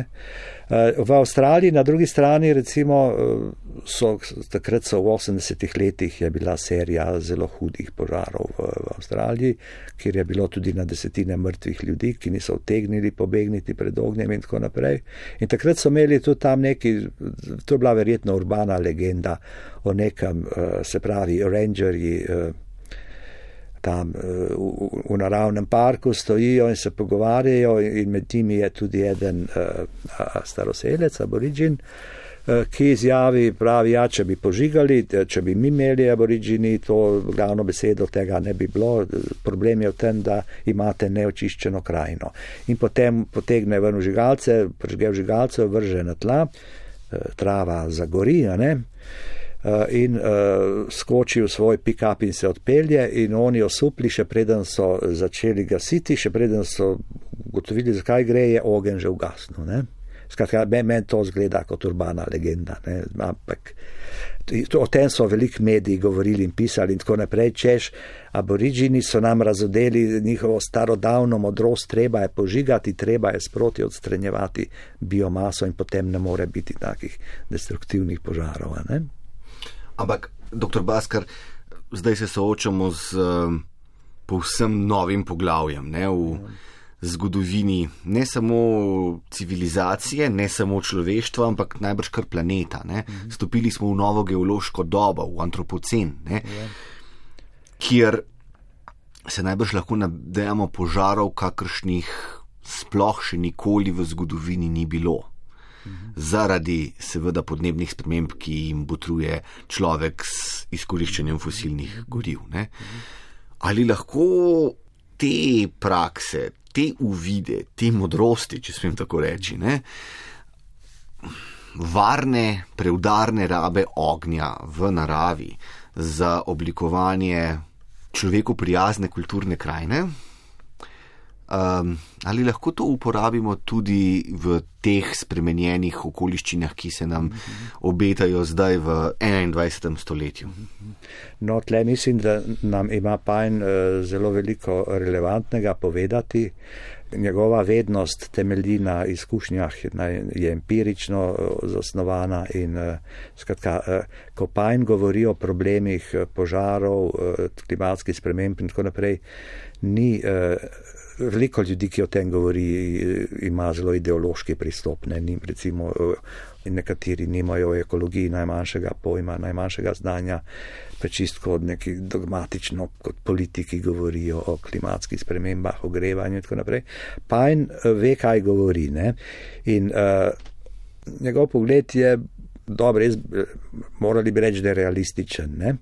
Eh, v Avstraliji, na drugi strani, recimo, eh, so, takrat so v 80-ih letih je bila serija zelo hudih požarov v, v Avstraliji, kjer je bilo tudi na desetine mrtvih ljudi, ki niso utegnili pobegniti pred ognjem in tako naprej. In takrat so imeli tudi tam neki, to je bila verjetno urbana legenda o nekem, eh, se pravi, rangerji tam v, v naravnem parku stojijo in se pogovarjajo, in med njimi je tudi eden uh, staroselec, aborižin, Eh, ki izjavi, pravi, ja, če bi požigali, eh, če bi mi imeli aborižini, to glavno besedo tega ne bi bilo. Problem je v tem, da imate neočiščeno krajino. In potem potegne ven žigalce, pržge v žigalce, vrže na tla, eh, trava zagori, ne? In uh, skoči v svoj pick-up in se odpelje, in oni osupli, še preden so začeli gasiti, še preden so ugotovili, zakaj gre, je ogen že ugasnil. Skratka, meni to zgleda kot urbana legenda. Ne? Ampak o tem so veliko mediji govorili in pisali in tako naprej. Češ, aborižini so nam razodeli njihovo starodavno modrost, treba je požigati, treba je sproti odstranjevati biomaso in potem ne more biti takih destruktivnih požarov. Ne? Ampak, doktor Baskar, zdaj se soočamo z uh, povsem novim poglavjem. Ne? V, zgodovini ne samo civilizacije, ne samo človeštva, ampak najbrž kar planeta. Ne? Mhm. Stopili smo v novo geološko dobo, v antropocen, ne? Ja. kjer se najbrž lahko nadejamo požarov, kakršnih sploh še nikoli v zgodovini ni bilo. Zaradi seveda podnebnih sprememb, ki jim botruje človek s izkoriščanjem fosilnih goriv. Ne? Ali lahko te prakse, te uvide, te modrosti, če smem tako reči, ne, varne, preudarne rabe ognja v naravi za oblikovanje človeku prijazne kulturne krajine. Um, ali lahko to uporabimo tudi v teh spremenjenih okoliščinah, ki se nam obetajo zdaj v 21. stoletju? No, tle mislim, da nam ima Pajn uh, zelo veliko relevantnega povedati. Njegova vednost temelji na izkušnjah, je empirično uh, zasnovana in uh, skratka, ko Pajn govori o problemih požarov, klimatskih sprememb in tako naprej, ni. Veliko ljudi, ki o tem govori, ima zelo ideološki pristop. Ne, nim, recimo, eh, nekateri nimajo o ekologiji najmanjšega pojma, najmanjšega znanja, prečistko od nekih dogmatično, kot politiki govorijo o klimatskih spremembah, o grevanju in tako naprej. Pajn eh, ve, kaj govori. Ne, in uh, njegov pogled je, dobro, res, morali bi reči, da je realističen. Ne,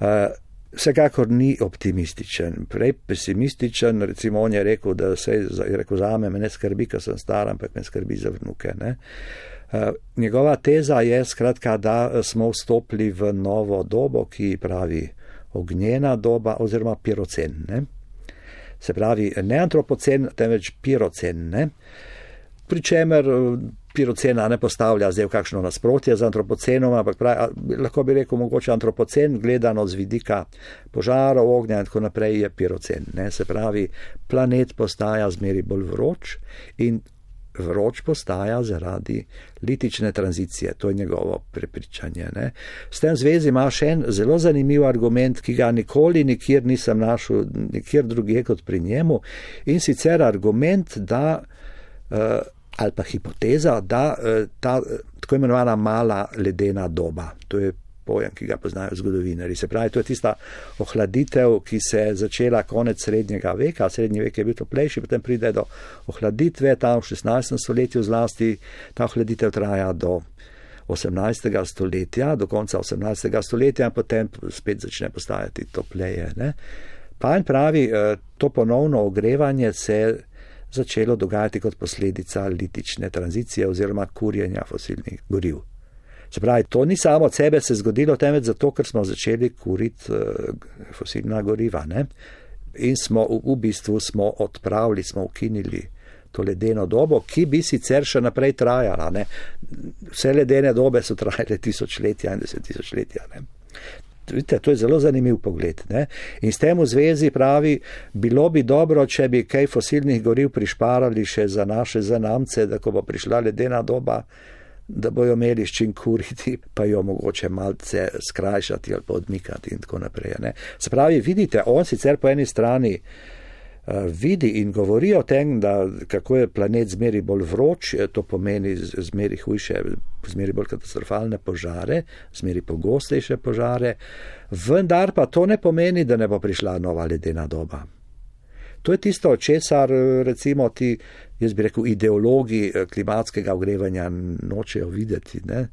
uh, Vsekakor ni optimističen, prej pesimističen. Recimo, on je rekel, da se rekel za me, ne skrbi, ker sem star, ampak me skrbi za vnuke. Ne? Uh, njegova teza je skratka, da smo vstopili v novo dobo, ki pravi ognjena doba oziroma pirocen. Ne? Se pravi, ne antropocen, temveč pirocen. Ne? Pričemer pirocena ne postavlja zdaj v kakšno nasprotje z antropocenom, ampak pravi, lahko bi rekel, mogoče antropocen, gledano z vidika požarov, ognja in tako naprej, je pirocen. Ne? Se pravi, planet postaja zmeri bolj vroč in vroč postaja zaradi litične tranzicije. To je njegovo prepričanje. Ne? S tem zvezi ima še en zelo zanimiv argument, ki ga nikoli nikjer nisem našel, nikjer drugje kot pri njemu, in sicer argument, da uh, ali pa hipoteza, da eh, ta eh, tako imenovana mala ledena doba, to je pojem, ki ga poznajo zgodovinari, se pravi, to je tista ohladitev, ki se je začela konec srednjega veka, srednji vek je bil toplejši, potem pride do ohladitve, tam v 16. stoletju zlasti, ta ohladitev traja do 18. stoletja, do konca 18. stoletja in potem spet začne postajati topleje. Ne? Pajn pravi, eh, to ponovno ogrevanje se začelo dogajati kot posledica litične tranzicije oziroma kurjenja fosilnih goriv. Se pravi, to ni samo od sebe se zgodilo, temveč zato, ker smo začeli kuriti uh, fosilna goriva ne? in smo v, bistvu smo odpravili, smo ukinili to ledeno dobo, ki bi sicer še naprej trajala. Ne? Vse ledene dobe so trajale tisočletja in deset tisočletja. Vidite, to je zelo zanimiv pogled. Ne? In s tem v zvezi pravi, bilo bi dobro, če bi kaj fosilnih goriv prišparali še za naše zanamce, da ko bo prišla ledena doba, da bojo imeli s čim kuriti, pa jo mogoče malce skrajšati ali pa odmikati in tako naprej. Ne? Se pravi, vidite, on sicer po eni strani. Eh, vidi in govori o tem, da kako je planet zmeri bolj vroč, eh, to pomeni zmeri hujše, zmeri bolj katastrofalne požare, zmeri pogostejše požare, vendar pa to ne pomeni, da ne bo prišla nova ledena doba. To je tisto, česar recimo ti jaz bi rekel, ideologi eh, klimatskega ogrevanja nočejo videti. Ne?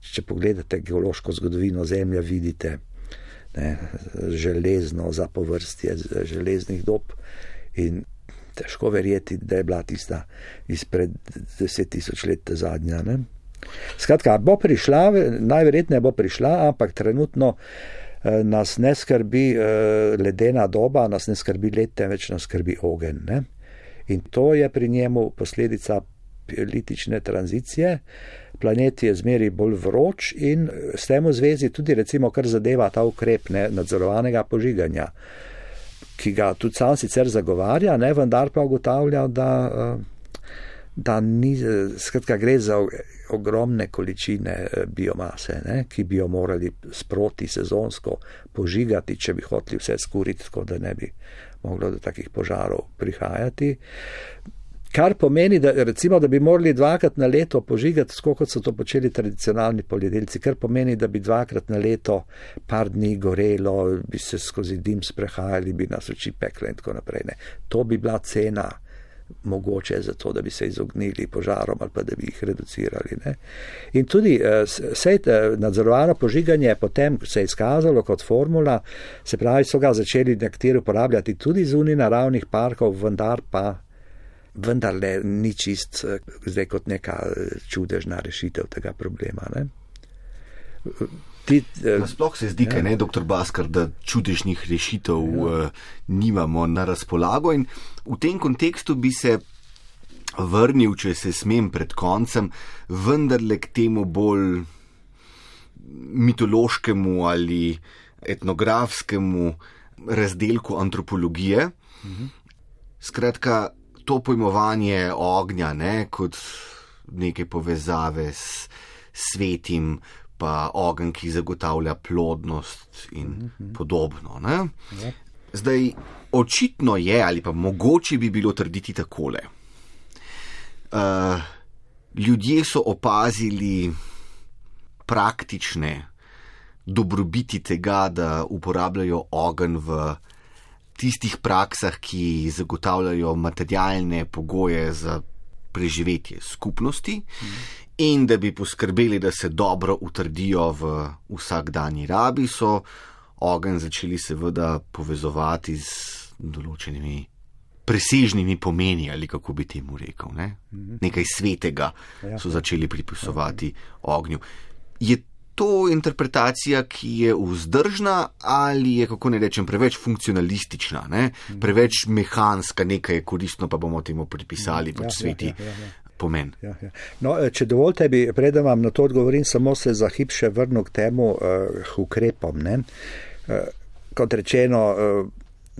Če pogledate geološko zgodovino Zemlje, vidite ne, železno zapovrstje železnih dob in težko verjeti, da je bila tista izpred deset tisoč let zadnja. Ne? Skratka, bo prišla, najverjetneje bo prišla, ampak trenutno eh, nas ne skrbi eh, ledena doba, nas ne skrbi let, temveč nas skrbi ogen. Ne? In to je pri njemu posledica politične tranzicije. Planet je zmeri bolj vroč in s tem v zvezi tudi recimo, kar zadeva ta ukrep ne, nadzorovanega požiganja, ki ga tudi sam sicer zagovarja, ne, vendar pa ugotavlja, da, da ni, skratka, gre za ogromne količine biomase, ne, ki bi jo morali sproti sezonsko požigati, če bi hoteli vse skuriti, tako da ne bi moglo do takih požarov prihajati. Kar pomeni, da, recimo, da bi morali dvakrat na leto požigati, tako kot so to počeli tradicionalni poljedelci, kar pomeni, da bi dvakrat na leto par dni gorelo, bi se skozi dim sprehajali, bi nas oči pekle in tako naprej. Ne. To bi bila cena mogoče za to, da bi se izognili požarom ali pa da bi jih reducirali. Ne. In tudi vse eh, nadzorovano požiganje potem se je izkazalo kot formula, se pravi, so ga začeli nekateri uporabljati tudi zunaj naravnih parkov, vendar pa. Vendar le ni čist eh, zdaj kot neka eh, čudežna rešitev tega problema. Ne. Ti, eh, Sploh se zdi, ja. ne, doktor Baskar, da čudežnih rešitev ja. uh, nimamo na razpolago. In v tem kontekstu bi se vrnil, če se smem pred koncem, vendarle k temu bolj mitološkemu ali etnografskemu razdelku antropologije. Mhm. Skratka, to pojmovanje ognja ne, kot neke povezave s svetim, pa ogen, ki zagotavlja plodnost in mm -hmm. podobno. Ja. Zdaj, očitno je, ali pa mogoče bi bilo trditi takole. Uh, ljudje so opazili praktične dobrobiti tega, da uporabljajo ogen v tistih praksah, ki zagotavljajo materialne pogoje za preživetje skupnosti. Mm in da bi poskrbeli, da se dobro utrdijo v vsakdanji rabi, so ogen začeli seveda povezovati z določenimi presežnimi pomeni, ali kako bi temu rekel. Ne? Mhm. Nekaj svetega ja. so začeli pripisovati ognju. Je to interpretacija, ki je vzdržna ali je, kako ne rečem, preveč funkcionalistična, ne? Preveč mehanska, nekaj je koristno, pa bomo temu pripisali pač ja, sveti. Ja, ja, ja, ja pomen. Ja, ja. No, eh, če dovolite, bi predem vam na to odgovorim, samo se za hip še vrnil k temu uh, ukrepom. Uh, kot rečeno, uh,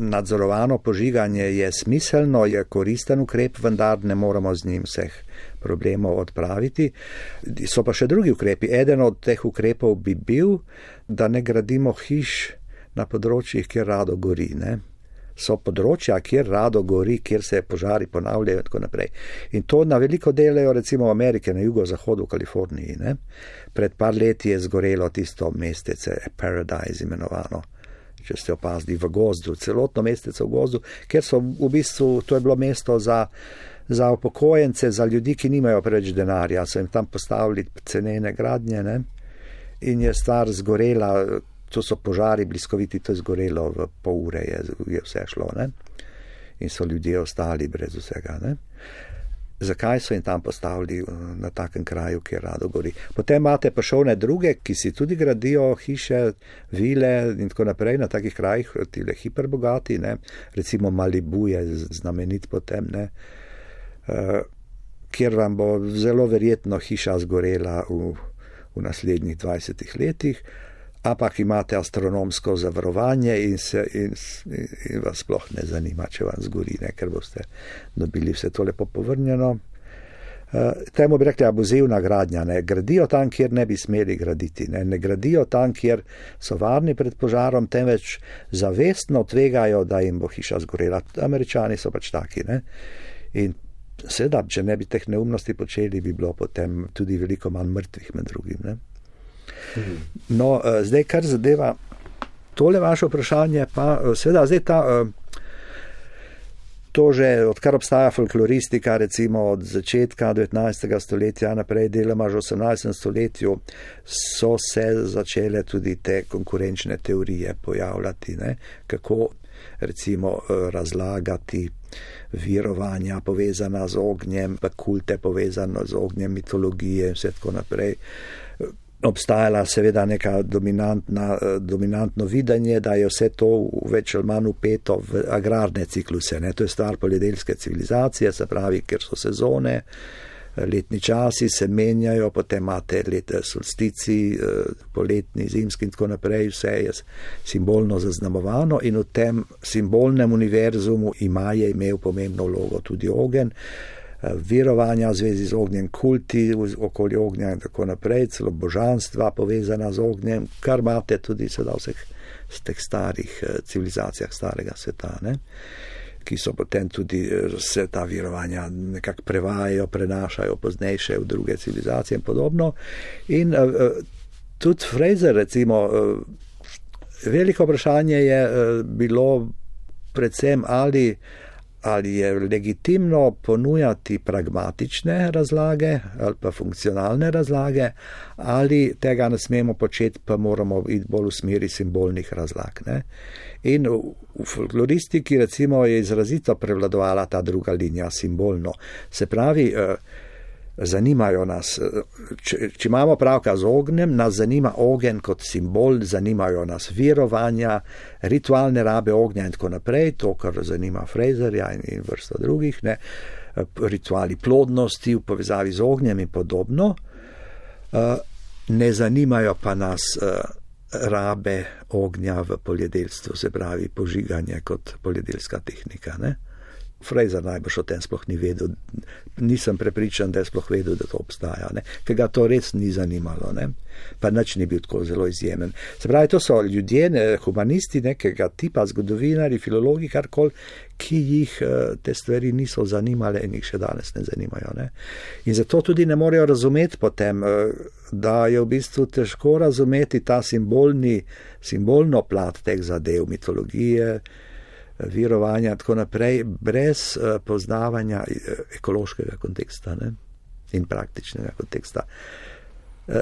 nadzorovano požiganje je smiselno, je koristen ukrep, vendar ne moramo z njim vseh problemov odpraviti. So pa še drugi ukrepi. Eden od teh ukrepov bi bil, da ne gradimo hiš na področjih, kjer rado gori. Ne? so področja, kjer rado gori, kjer se požari ponavljajo in tako naprej. In to na veliko delajo recimo v Ameriki, na jugozahodu v Kaliforniji. Ne? Pred par leti je zgorelo tisto mestece, Paradise imenovano. Če ste opazili v gozdu, celotno mestece v gozdu, ker so v bistvu, to je bilo mesto za, za upokojence, za ljudi, ki nimajo preveč denarja, so jim tam postavili cenene gradnje ne? in je stvar zgorela, to so požari bliskoviti, to je zgorelo v pol ure, je, je vse šlo ne? in so ljudje ostali brez vsega. Ne? Zakaj so jim tam postavili uh, na takem kraju, kjer rado gori? Potem imate pa šovne druge, ki si tudi gradijo hiše, vile in tako naprej na takih krajih, ti le hiperbogati, ne? recimo Malibu je znamenit potem, ne? Uh, kjer vam bo zelo verjetno hiša zgorela v, v naslednjih 20 letih ampak imate astronomsko zavarovanje in, se, in, in, vas sploh ne zanima, če vam zgori, ne, ker boste dobili vse to lepo povrnjeno. Uh, temu bi rekli abuzivna gradnja. Ne. Gradijo tam, kjer ne bi smeli graditi. Ne. ne gradijo tam, kjer so varni pred požarom, temveč zavestno tvegajo, da jim bo hiša zgorela. Američani so pač taki. Ne. In seveda, če ne bi teh neumnosti počeli, bi bilo potem tudi veliko manj mrtvih med drugim. Ne. No, eh, zdaj, kar zadeva tole vaše vprašanje, pa eh, seveda zdaj ta. Eh, To že odkar obstaja folkloristika, recimo od začetka 19. stoletja naprej, deloma že v 18. stoletju, so se začele tudi te konkurenčne teorije pojavljati, ne? kako recimo razlagati virovanja povezana z ognjem, pa kulte povezano z ognjem, mitologije in vse tako naprej obstajala seveda neka dominantna, eh, dominantno videnje, da je vse to več ali manj upeto v agrarne cikluse. Ne? To je stvar poljedelske civilizacije, se pravi, ker so sezone, letni časi se menjajo, potem imate lete solstici, eh, poletni, zimski in tako naprej, vse je simbolno zaznamovano in v tem simbolnem univerzumu ima je imel pomembno vlogo tudi ogen. Eh, verovanja v zvezi z ognjem, kulti okoli ognja in tako naprej, celo božanstva povezana z ognjem, kar imate tudi sedaj v vseh teh starih eh, civilizacijah starega sveta, ne? Ki so potem tudi eh, se ta verovanja nekako prevajajo, prenašajo poznejše v druge civilizacije in podobno. In tudi Fraser, recimo, veliko vprašanje je bilo predvsem ali ali je legitimno ponujati pragmatične razlage ali pa funkcionalne razlage, ali tega ne smemo početi, pa moramo iti bolj v smeri simbolnih razlag. Ne? In v folkloristiki recimo je izrazito prevladovala ta druga linija, simbolno. Se pravi, eh, zanimajo nas. Če, če imamo pravka z ognjem, nas zanima ogen kot simbol, zanimajo nas verovanja, ritualne rabe ognja in tako naprej, to, kar zanima Fraserja in, in vrsto drugih, ne, rituali plodnosti v povezavi z ognjem in podobno. Ne zanimajo pa nas rabe ognja v poljedelstvu, se pravi požiganje kot poljedelska tehnika. Ne. Fraser najbrž o tem sploh ni vedel, nisem prepričan, da je sploh vedel, da to obstaja, ker ga to res ni zanimalo, ne? pa nič ni bil tako zelo izjemen. Se pravi, to so ljudje, ne, humanisti nekega tipa, zgodovinari, filologi, karkoli, ki jih eh, te stvari niso zanimale in jih še danes ne zanimajo. Ne? In zato tudi ne morejo razumeti potem, eh, da je v bistvu težko razumeti ta simbolni, simbolno plat teh zadev, mitologije, virovanja in tako naprej, brez uh, poznavanja uh, ekološkega konteksta ne? in praktičnega konteksta. Uh,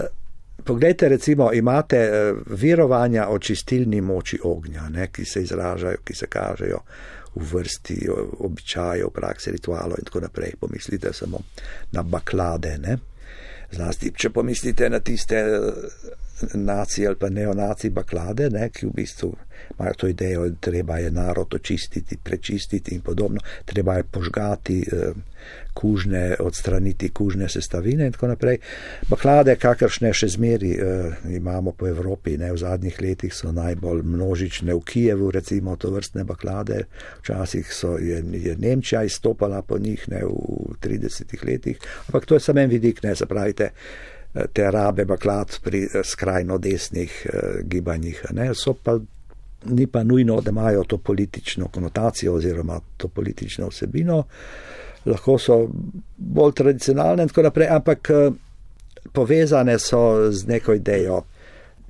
poglejte, recimo, imate virovanja o čistilni moči ognja, ne? ki se izražajo, ki se kažejo v vrsti običajev, prakse, ritualov in tako naprej. Pomislite samo na baklade. Ne? Zlasti, če pomislite na tiste naci ali pa neonaci baklade, ne, ki v bistvu imajo to idejo, da treba je narod očistiti, prečistiti in podobno, treba je požgati eh, kužne, odstraniti kužne sestavine in tako naprej. Baklade, kakršne še zmeri eh, imamo po Evropi, ne, v zadnjih letih so najbolj množične v Kijevu, recimo to vrstne baklade, včasih so, je, je Nemčija izstopala po njih ne, v 30 letih, ampak to je samo en vidik, ne, zapravite te rabe baklad pri eh, skrajno desnih eh, gibanjih. Ne, pa, ni pa nujno, da imajo to politično konotacijo oziroma to politično vsebino, lahko so bolj tradicionalne in tako naprej, ampak eh, povezane so z neko idejo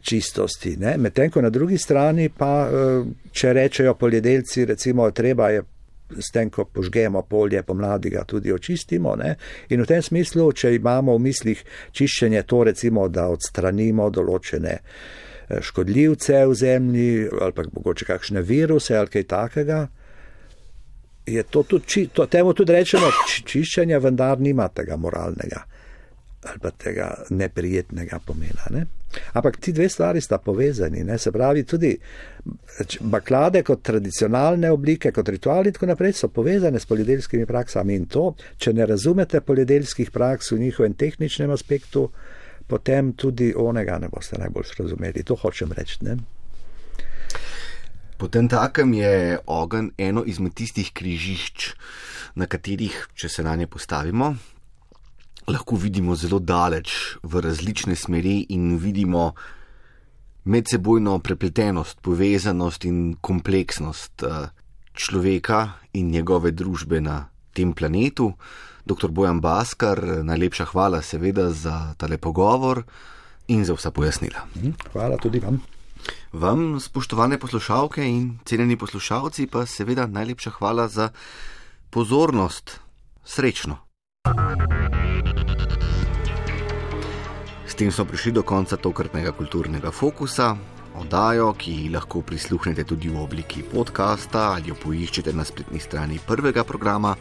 čistosti. Medtem ko na drugi strani pa, če rečejo poljedelci, recimo, treba je s tem, ko požgemo polje, pomladi ga tudi očistimo. Ne? In v tem smislu, če imamo v mislih čiščenje, to recimo, da odstranimo določene eh, škodljivce v zemlji ali pa mogoče kakšne viruse ali kaj takega. Je to tudi, to, temu tudi rečemo, čiščenje vendar nima tega moralnega ali pa tega neprijetnega pomena. Ne? Ampak ti dve stvari sta povezani, ne? se pravi, tudi baklade kot tradicionalne oblike, kot rituali in tako naprej so povezane s poljedelskimi praksami in to, če ne razumete poljedelskih praks v njihovem tehničnem aspektu, potem tudi onega ne boste najbolj razumeli. To hočem reči. Ne? Potem takem je ogen eno izmed tistih križišč, na katerih, če se na nje postavimo, lahko vidimo zelo daleč v različne smeri in vidimo medsebojno prepletenost, povezanost in kompleksnost eh, človeka in njegove družbe na tem planetu. Dr. Bojan Baskar, najlepša hvala seveda za tale pogovor in za vsa pojasnila. Mhm, hvala tudi vam. Vam, spoštovane poslušalke in cenjeni poslušalci, pa seveda najlepša hvala za pozornost, srečno. S tem smo prišli do konca tokratnega kulturnega fokusa. Oddajo, ki lahko prisluhnete tudi v obliki podcasta ali jo poiščete na spletni strani prvega programa,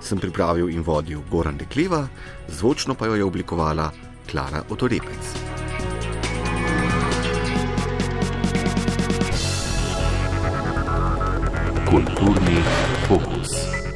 sem pripravil in vodil Goran Dekliva, zvočno pa jo je oblikovala Klara Otorepec. Kulturni fokus.